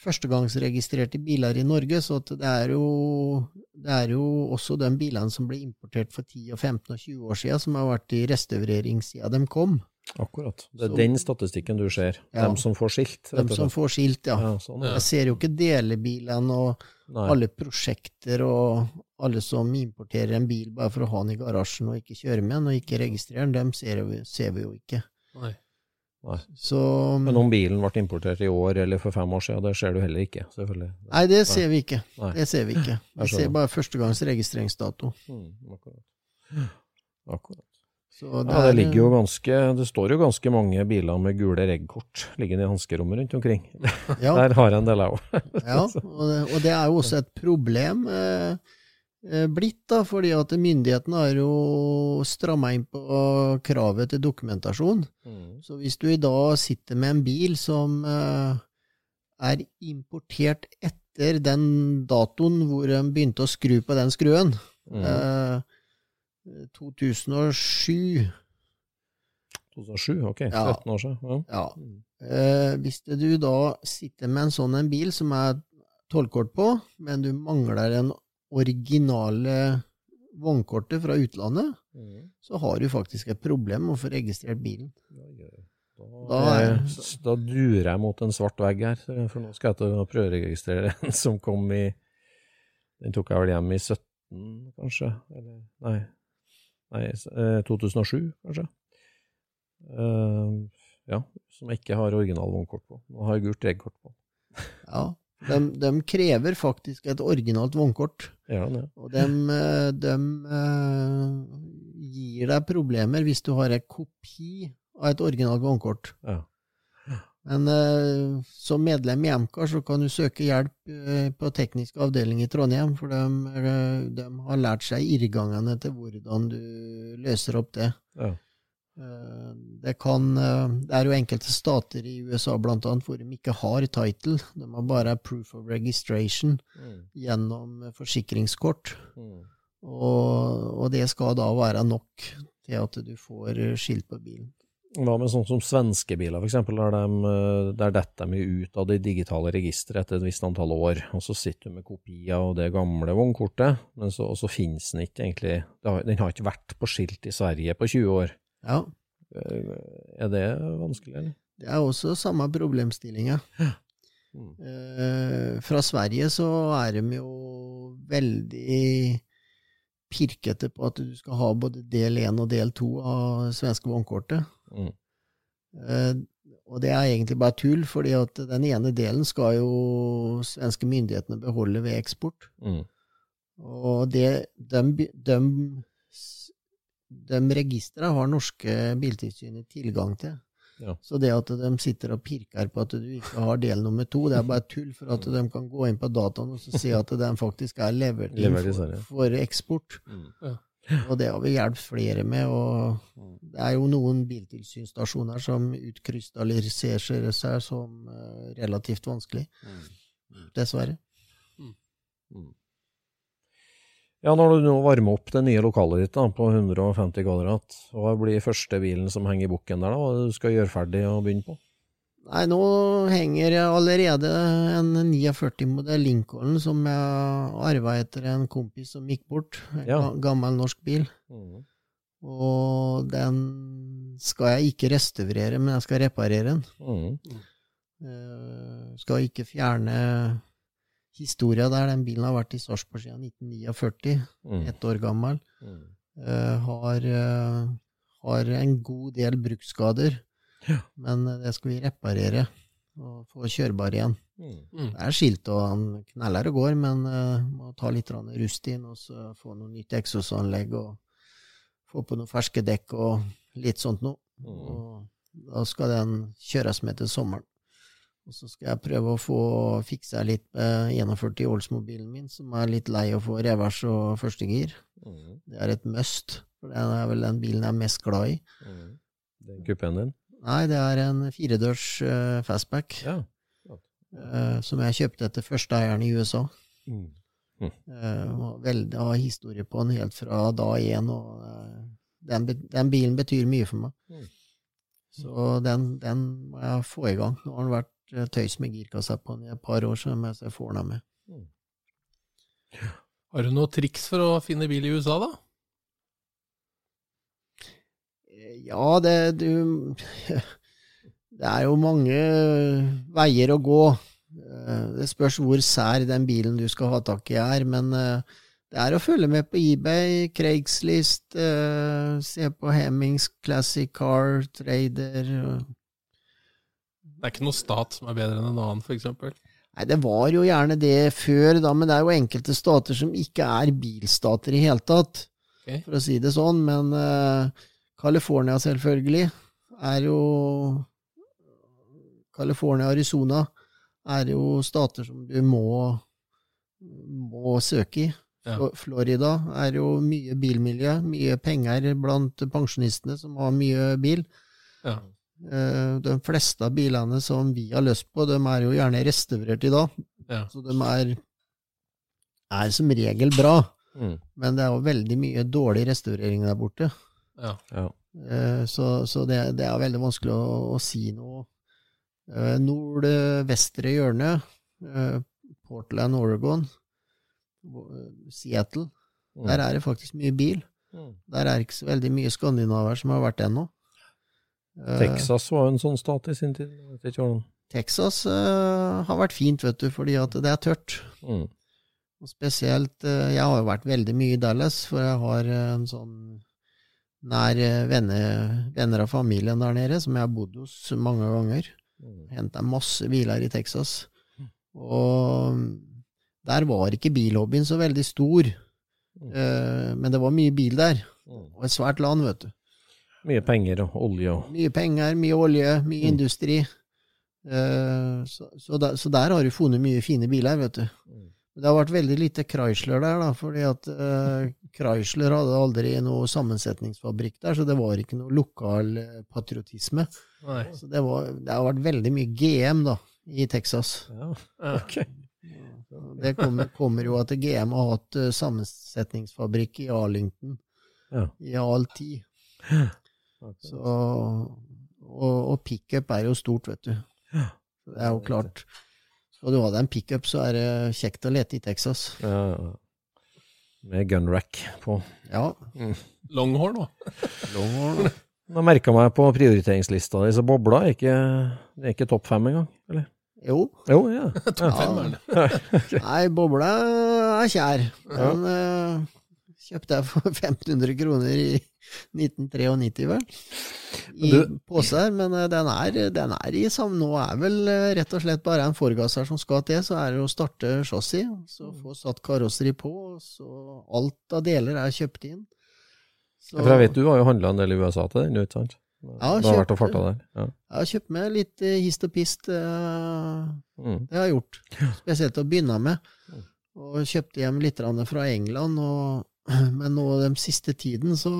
førstegangsregistrerte biler i Norge, så det er jo det er jo også de bilene som ble importert for 10, og 15 og 20 år siden, som har vært i restaurering siden de kom. Akkurat. Det er Så- den statistikken du ser. Ja. dem som får skilt. Dem som får skilt, ja. ja, sånn, ja. Jeg ser jo ikke delebilene og Nei. alle prosjekter og alle som importerer en bil bare for å ha den i garasjen og ikke kjøre med den og ikke registrere den, dem ser vi, ser vi jo ikke. Nei. Nei. Så Men om bilen ble importert i år eller for fem år siden, det ser du heller ikke, selvfølgelig. Nei, det ser vi ikke. Nei. Det ser vi ikke. Vi ser bare førstegangs registreringsdato. Mm, akkurat. akkurat. Så Ja, det er- ligger jo ganske Det står jo ganske mange biler med gule reggkort liggende i hanskerommet rundt omkring. ja, Der har jeg en del, jeg òg. ja, og, det, og det er jo også et problem eh, eh, blitt, da, fordi at myndighetene har jo stramma inn på kravet til dokumentasjon. Mm. Så hvis du i dag sitter med en bil som eh, er importert etter den datoen hvor de begynte å skru på den skruen, Mm. eh, 2007 2007, ok. Ja. 13 år siden. Ja. Ja. Mm. Eh, hvis du da sitter med en sånn en bil som er tollkort på, men du mangler den originale vognkortet fra utlandet, Mm. så har du faktisk et problem med å få registrert bilen. Da, Da er- eh, da durer jeg mot en svart vegg her, for nå skal jeg til å prøveregistrere en som kom i Den tok jeg vel hjem i 17, kanskje? Eller nei, nei eh, 2007, kanskje? Uh, ja, som jeg ikke har original vognkort på. Nå har jeg gult regkort på. Ja, de, de krever faktisk et originalt vognkort. Ja, ja. Og de, eh, de eh, gir deg problemer hvis du har en kopi av et originalt vognkort. Ja. Men eh, som medlem i MKAR så kan du søke hjelp på teknisk avdeling i Trondheim, for de, de har lært seg irrgangene til hvordan du løser opp det. Ja. Eh, Det, kan, eh, det er jo enkelte stater i USA blant annet hvor de ikke har title. De har bare proof of registration Mm. gjennom forsikringskort. Mm. Og, og det skal da være nok til at du får skilt på bilen. Hva med sånn som svenske biler, eksempel, der, de, eh, der detter de ut av det digitale registeret etter et visst antall år, og så sitter du med kopi av det gamle vognkortet, men så, og så finnes den ikke egentlig, den har ikke vært på skilt i Sverige på 20 år. Ja, Eh, Er det vanskelig, eller? det er også samme problemstillinga. Mm. Eh, fra Sverige så er de jo veldig pirkete på at du skal ha både del 1 og del 2 av svenske vognkortet. Mm. Eh, og det er egentlig bare tull, fordi at den ene delen skal jo svenske myndighetene beholde ved eksport. Mm. Og det, de, de, de registrene har norske Biltilsynet tilgang til. Ja. Så det at de sitter og pirker på at du ikke har del nummer to, det er bare tull, for at de kan gå inn på dataen og se at den faktisk er levert inn for, for eksport. Mm. Og det har vi hjulpet flere med. Og det er jo noen biltilsynsstasjoner som utkrystalliserer seg som eh, relativt vanskelig. Dessverre. Mm. Ja, når du nå varmer opp det nye lokalet ditt da, på 150 kvadrat, hva blir første bilen som henger i bukken der da? Hva du skal gjøre ferdig og begynne på? Nei, nå henger jeg allerede en 49-modell Lincoln som jeg arva etter en kompis som gikk bort. En Ja. gammel norsk bil. Mm. Og den skal jeg ikke restaurere, men jeg skal reparere den. Mm. Uh, skal ikke fjerne historia der. Den bilen har vært i Sarpsborg siden 1949, Mm. ett år gammel. Mm. Uh, har, uh, har en god del bruksskader, Ja. men det skal vi reparere og få kjørbar igjen. Mm. Det er skilt og han kneller og går, men uh, må ta litt rust inn og så få noe nytt eksosanlegg og få på noen ferske dekk og litt sånt noe. Mm. Og da skal den kjøres med til sommeren. Og så skal jeg prøve å få fiksa litt med 41 Olds-mobilen min, som er litt lei å få revers og førstegir. Mm. Det er et must, for det er vel den bilen jeg er mest glad i. Mm. Den kupeen din? Nei, det er en firedørs eh, fastback Ja. Uh, som jeg kjøpte etter første eieren i USA. Mm. Mm. Uh, veldig, har historie på den helt fra da én, og uh, den, den bilen betyr mye for meg. Mm. Så den, den må jeg få i gang. Nå har den vært tøys med girkassa på den i et par år, så må jeg se får den med. Har du noe triks for å finne bil i USA, da? Eh, Ja, det du Det er jo mange veier å gå. Eh, Det spørs hvor sær den bilen du skal ha tak i er, men eh, det er å følge med på eBay, Craigslist, eh, se på Hemmings Classic Car Trader og Det er ikke noe stat som er bedre enn en annen, eksempel. Nei, det var jo gjerne det før, da, men det er jo enkelte stater som ikke er bilstater i hele tatt, okay. for å si det sånn. Men uh, California, selvfølgelig, er jo California og Arizona er jo stater som du må, må søke i. Ja. Florida er jo mye bilmiljø, mye penger blant pensjonistene som har mye bil. Ja. Eh, De fleste av bilene som vi har lyst på, de er jo gjerne restaurert i dag. Ja. Så de er, er som regel bra, Mm. men det er jo veldig mye dårlig restaurering der borte. Ja. Ja. Eh, Så, så det, det er veldig vanskelig å, å si noe. Nordvestre hjørne, eh, Portland, Oregon, Seattle, Mm. Der er det faktisk mye bil. Mm. Der er ikke så veldig mye skandinaver som har vært ennå. Eh, Texas var en sånn stat i sin tid. Texas uh, har vært fint, vet du, fordi at det er tørt. Mm. Og spesielt uh, Jeg har jo vært veldig mye i Dallas, for jeg har uh, en sånn nær venner, venner av familien der nede som jeg har bodd hos mange ganger. Mm. Henta masse biler i Texas. Og der var ikke bilhobbyen så veldig stor, Mm. men det var mye bil der. Mm. Og et svært land, vet du. Mye penger og olje og Mye penger, mye olje, mye Mm. industri. Uh, så, så, der, så der har du funnet mye fine biler, vet du. Mm. Det har vært veldig lite Chrysler der, da, fordi at uh, Chrysler hadde aldri noe sammensetningsfabrikk der, så det var ikke noe lokal eh, patriotisme. Nei. Så det, var, det har vært veldig mye GM da, i Texas. Ja, ok. Det kommer, kommer jo at GM har hatt sammensetningsfabrikk i Arlington Ja. i all tid. Så, og, og pickup er jo stort, vet du. Ja. det er jo klart. Skal du ha deg en pickup, så er det kjekt å lete i Texas. Ja, ja. Med gunrack på. Ja. Longhorn da Jeg merka meg på prioriteringslista di, så bobla er ikke, det er ikke topp fem engang, eller? Jo. Jo, ja. Ja. Nei, bobla er kjær. Men eh, kjøpte jeg for 1500 kroner i 1993, vel. I Du- pose her, men eh, den er, den er i samme Nå er vel eh, rett og slett bare en forgasser som skal til, så er det å starte chassis, så få satt karosseri på, så alt av deler er kjøpt inn. Så, For jeg vet du har jo handla en del i USA til den, ikke sant? Ja, kjøpt. Ja. Jeg har kjøpt med litt eh, hist og pist. Mm. Det har jeg gjort. Spesielt å begynne med. Og kjøpte hjem litt fra England. Og, men nå den siste tiden så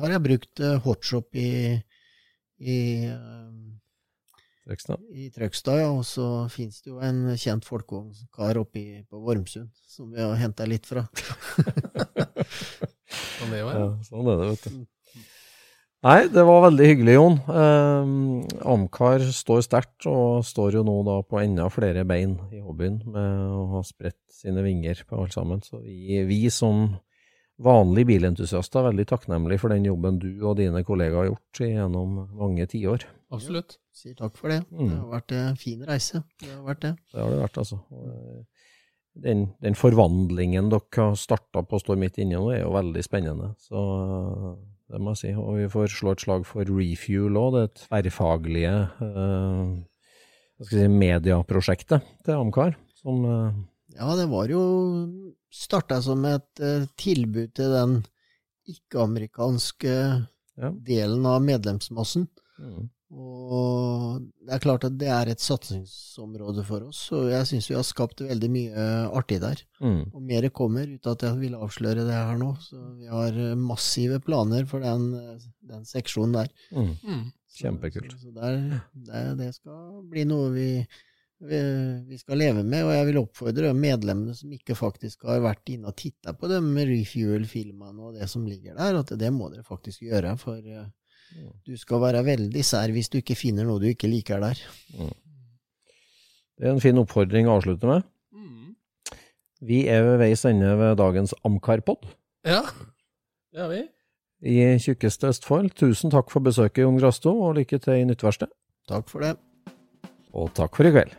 har jeg brukt eh, hotshop i, i, eh, Trøgstad. i Trøgstad, ja. Og så fins det jo en kjent folkevognkar oppe på Vormsund som vi har henta litt fra. sånn, er? Ja, sånn er det, vet du. Nei, det var veldig hyggelig, Jon. Um, Amcar står sterkt, og står jo nå da på enda flere bein i hobbyen med å ha spredt sine vinger på alt sammen. Så vi, vi som vanlige bilentusiaster er veldig takknemlige for den jobben du og dine kollegaer har gjort gjennom mange tiår. Absolutt. Sier takk for det. Mm. Det har vært en fin reise. Det har vært det. Det har det vært, altså. Eh, Den, den forvandlingen dere har starta på å stå midt inne nå, er jo veldig spennende. Så eh, det må jeg si. Og vi får slå et slag for Refuel òg, det tverrfaglige eh, hva skal si, medieprosjektet til Amcar. Som eh, Ja, det var jo starta som et eh, tilbud til den ikke-amerikanske Ja. delen av medlemsmassen. mm, Og det er klart at det er et satsingsområde for oss, og jeg syns vi har skapt veldig mye artig der. mm, Og mer kommer, uten at jeg vil avsløre det her nå. Så vi har eh, massive planer for den, eh, den seksjonen der. mm. Mm. Kjempekult. Så, så der, det, det skal bli noe vi, vi, skal leve med, og jeg vil oppfordre medlemmene som ikke faktisk har vært inne og titta på de Refuel-filmene og det som ligger der, at det må dere faktisk gjøre. For eh, du skal være veldig sær hvis du ikke finner noe du ikke liker der. Det er en fin oppfordring å avslutte med. Mm. Vi er ved veis ende ved dagens Amcar-pod Ja, det er vi. i tjukkeste Østfold. Tusen takk for besøket, Jon Grasto, og lykke til i nytt verksted. Takk for det. Og takk for i kveld.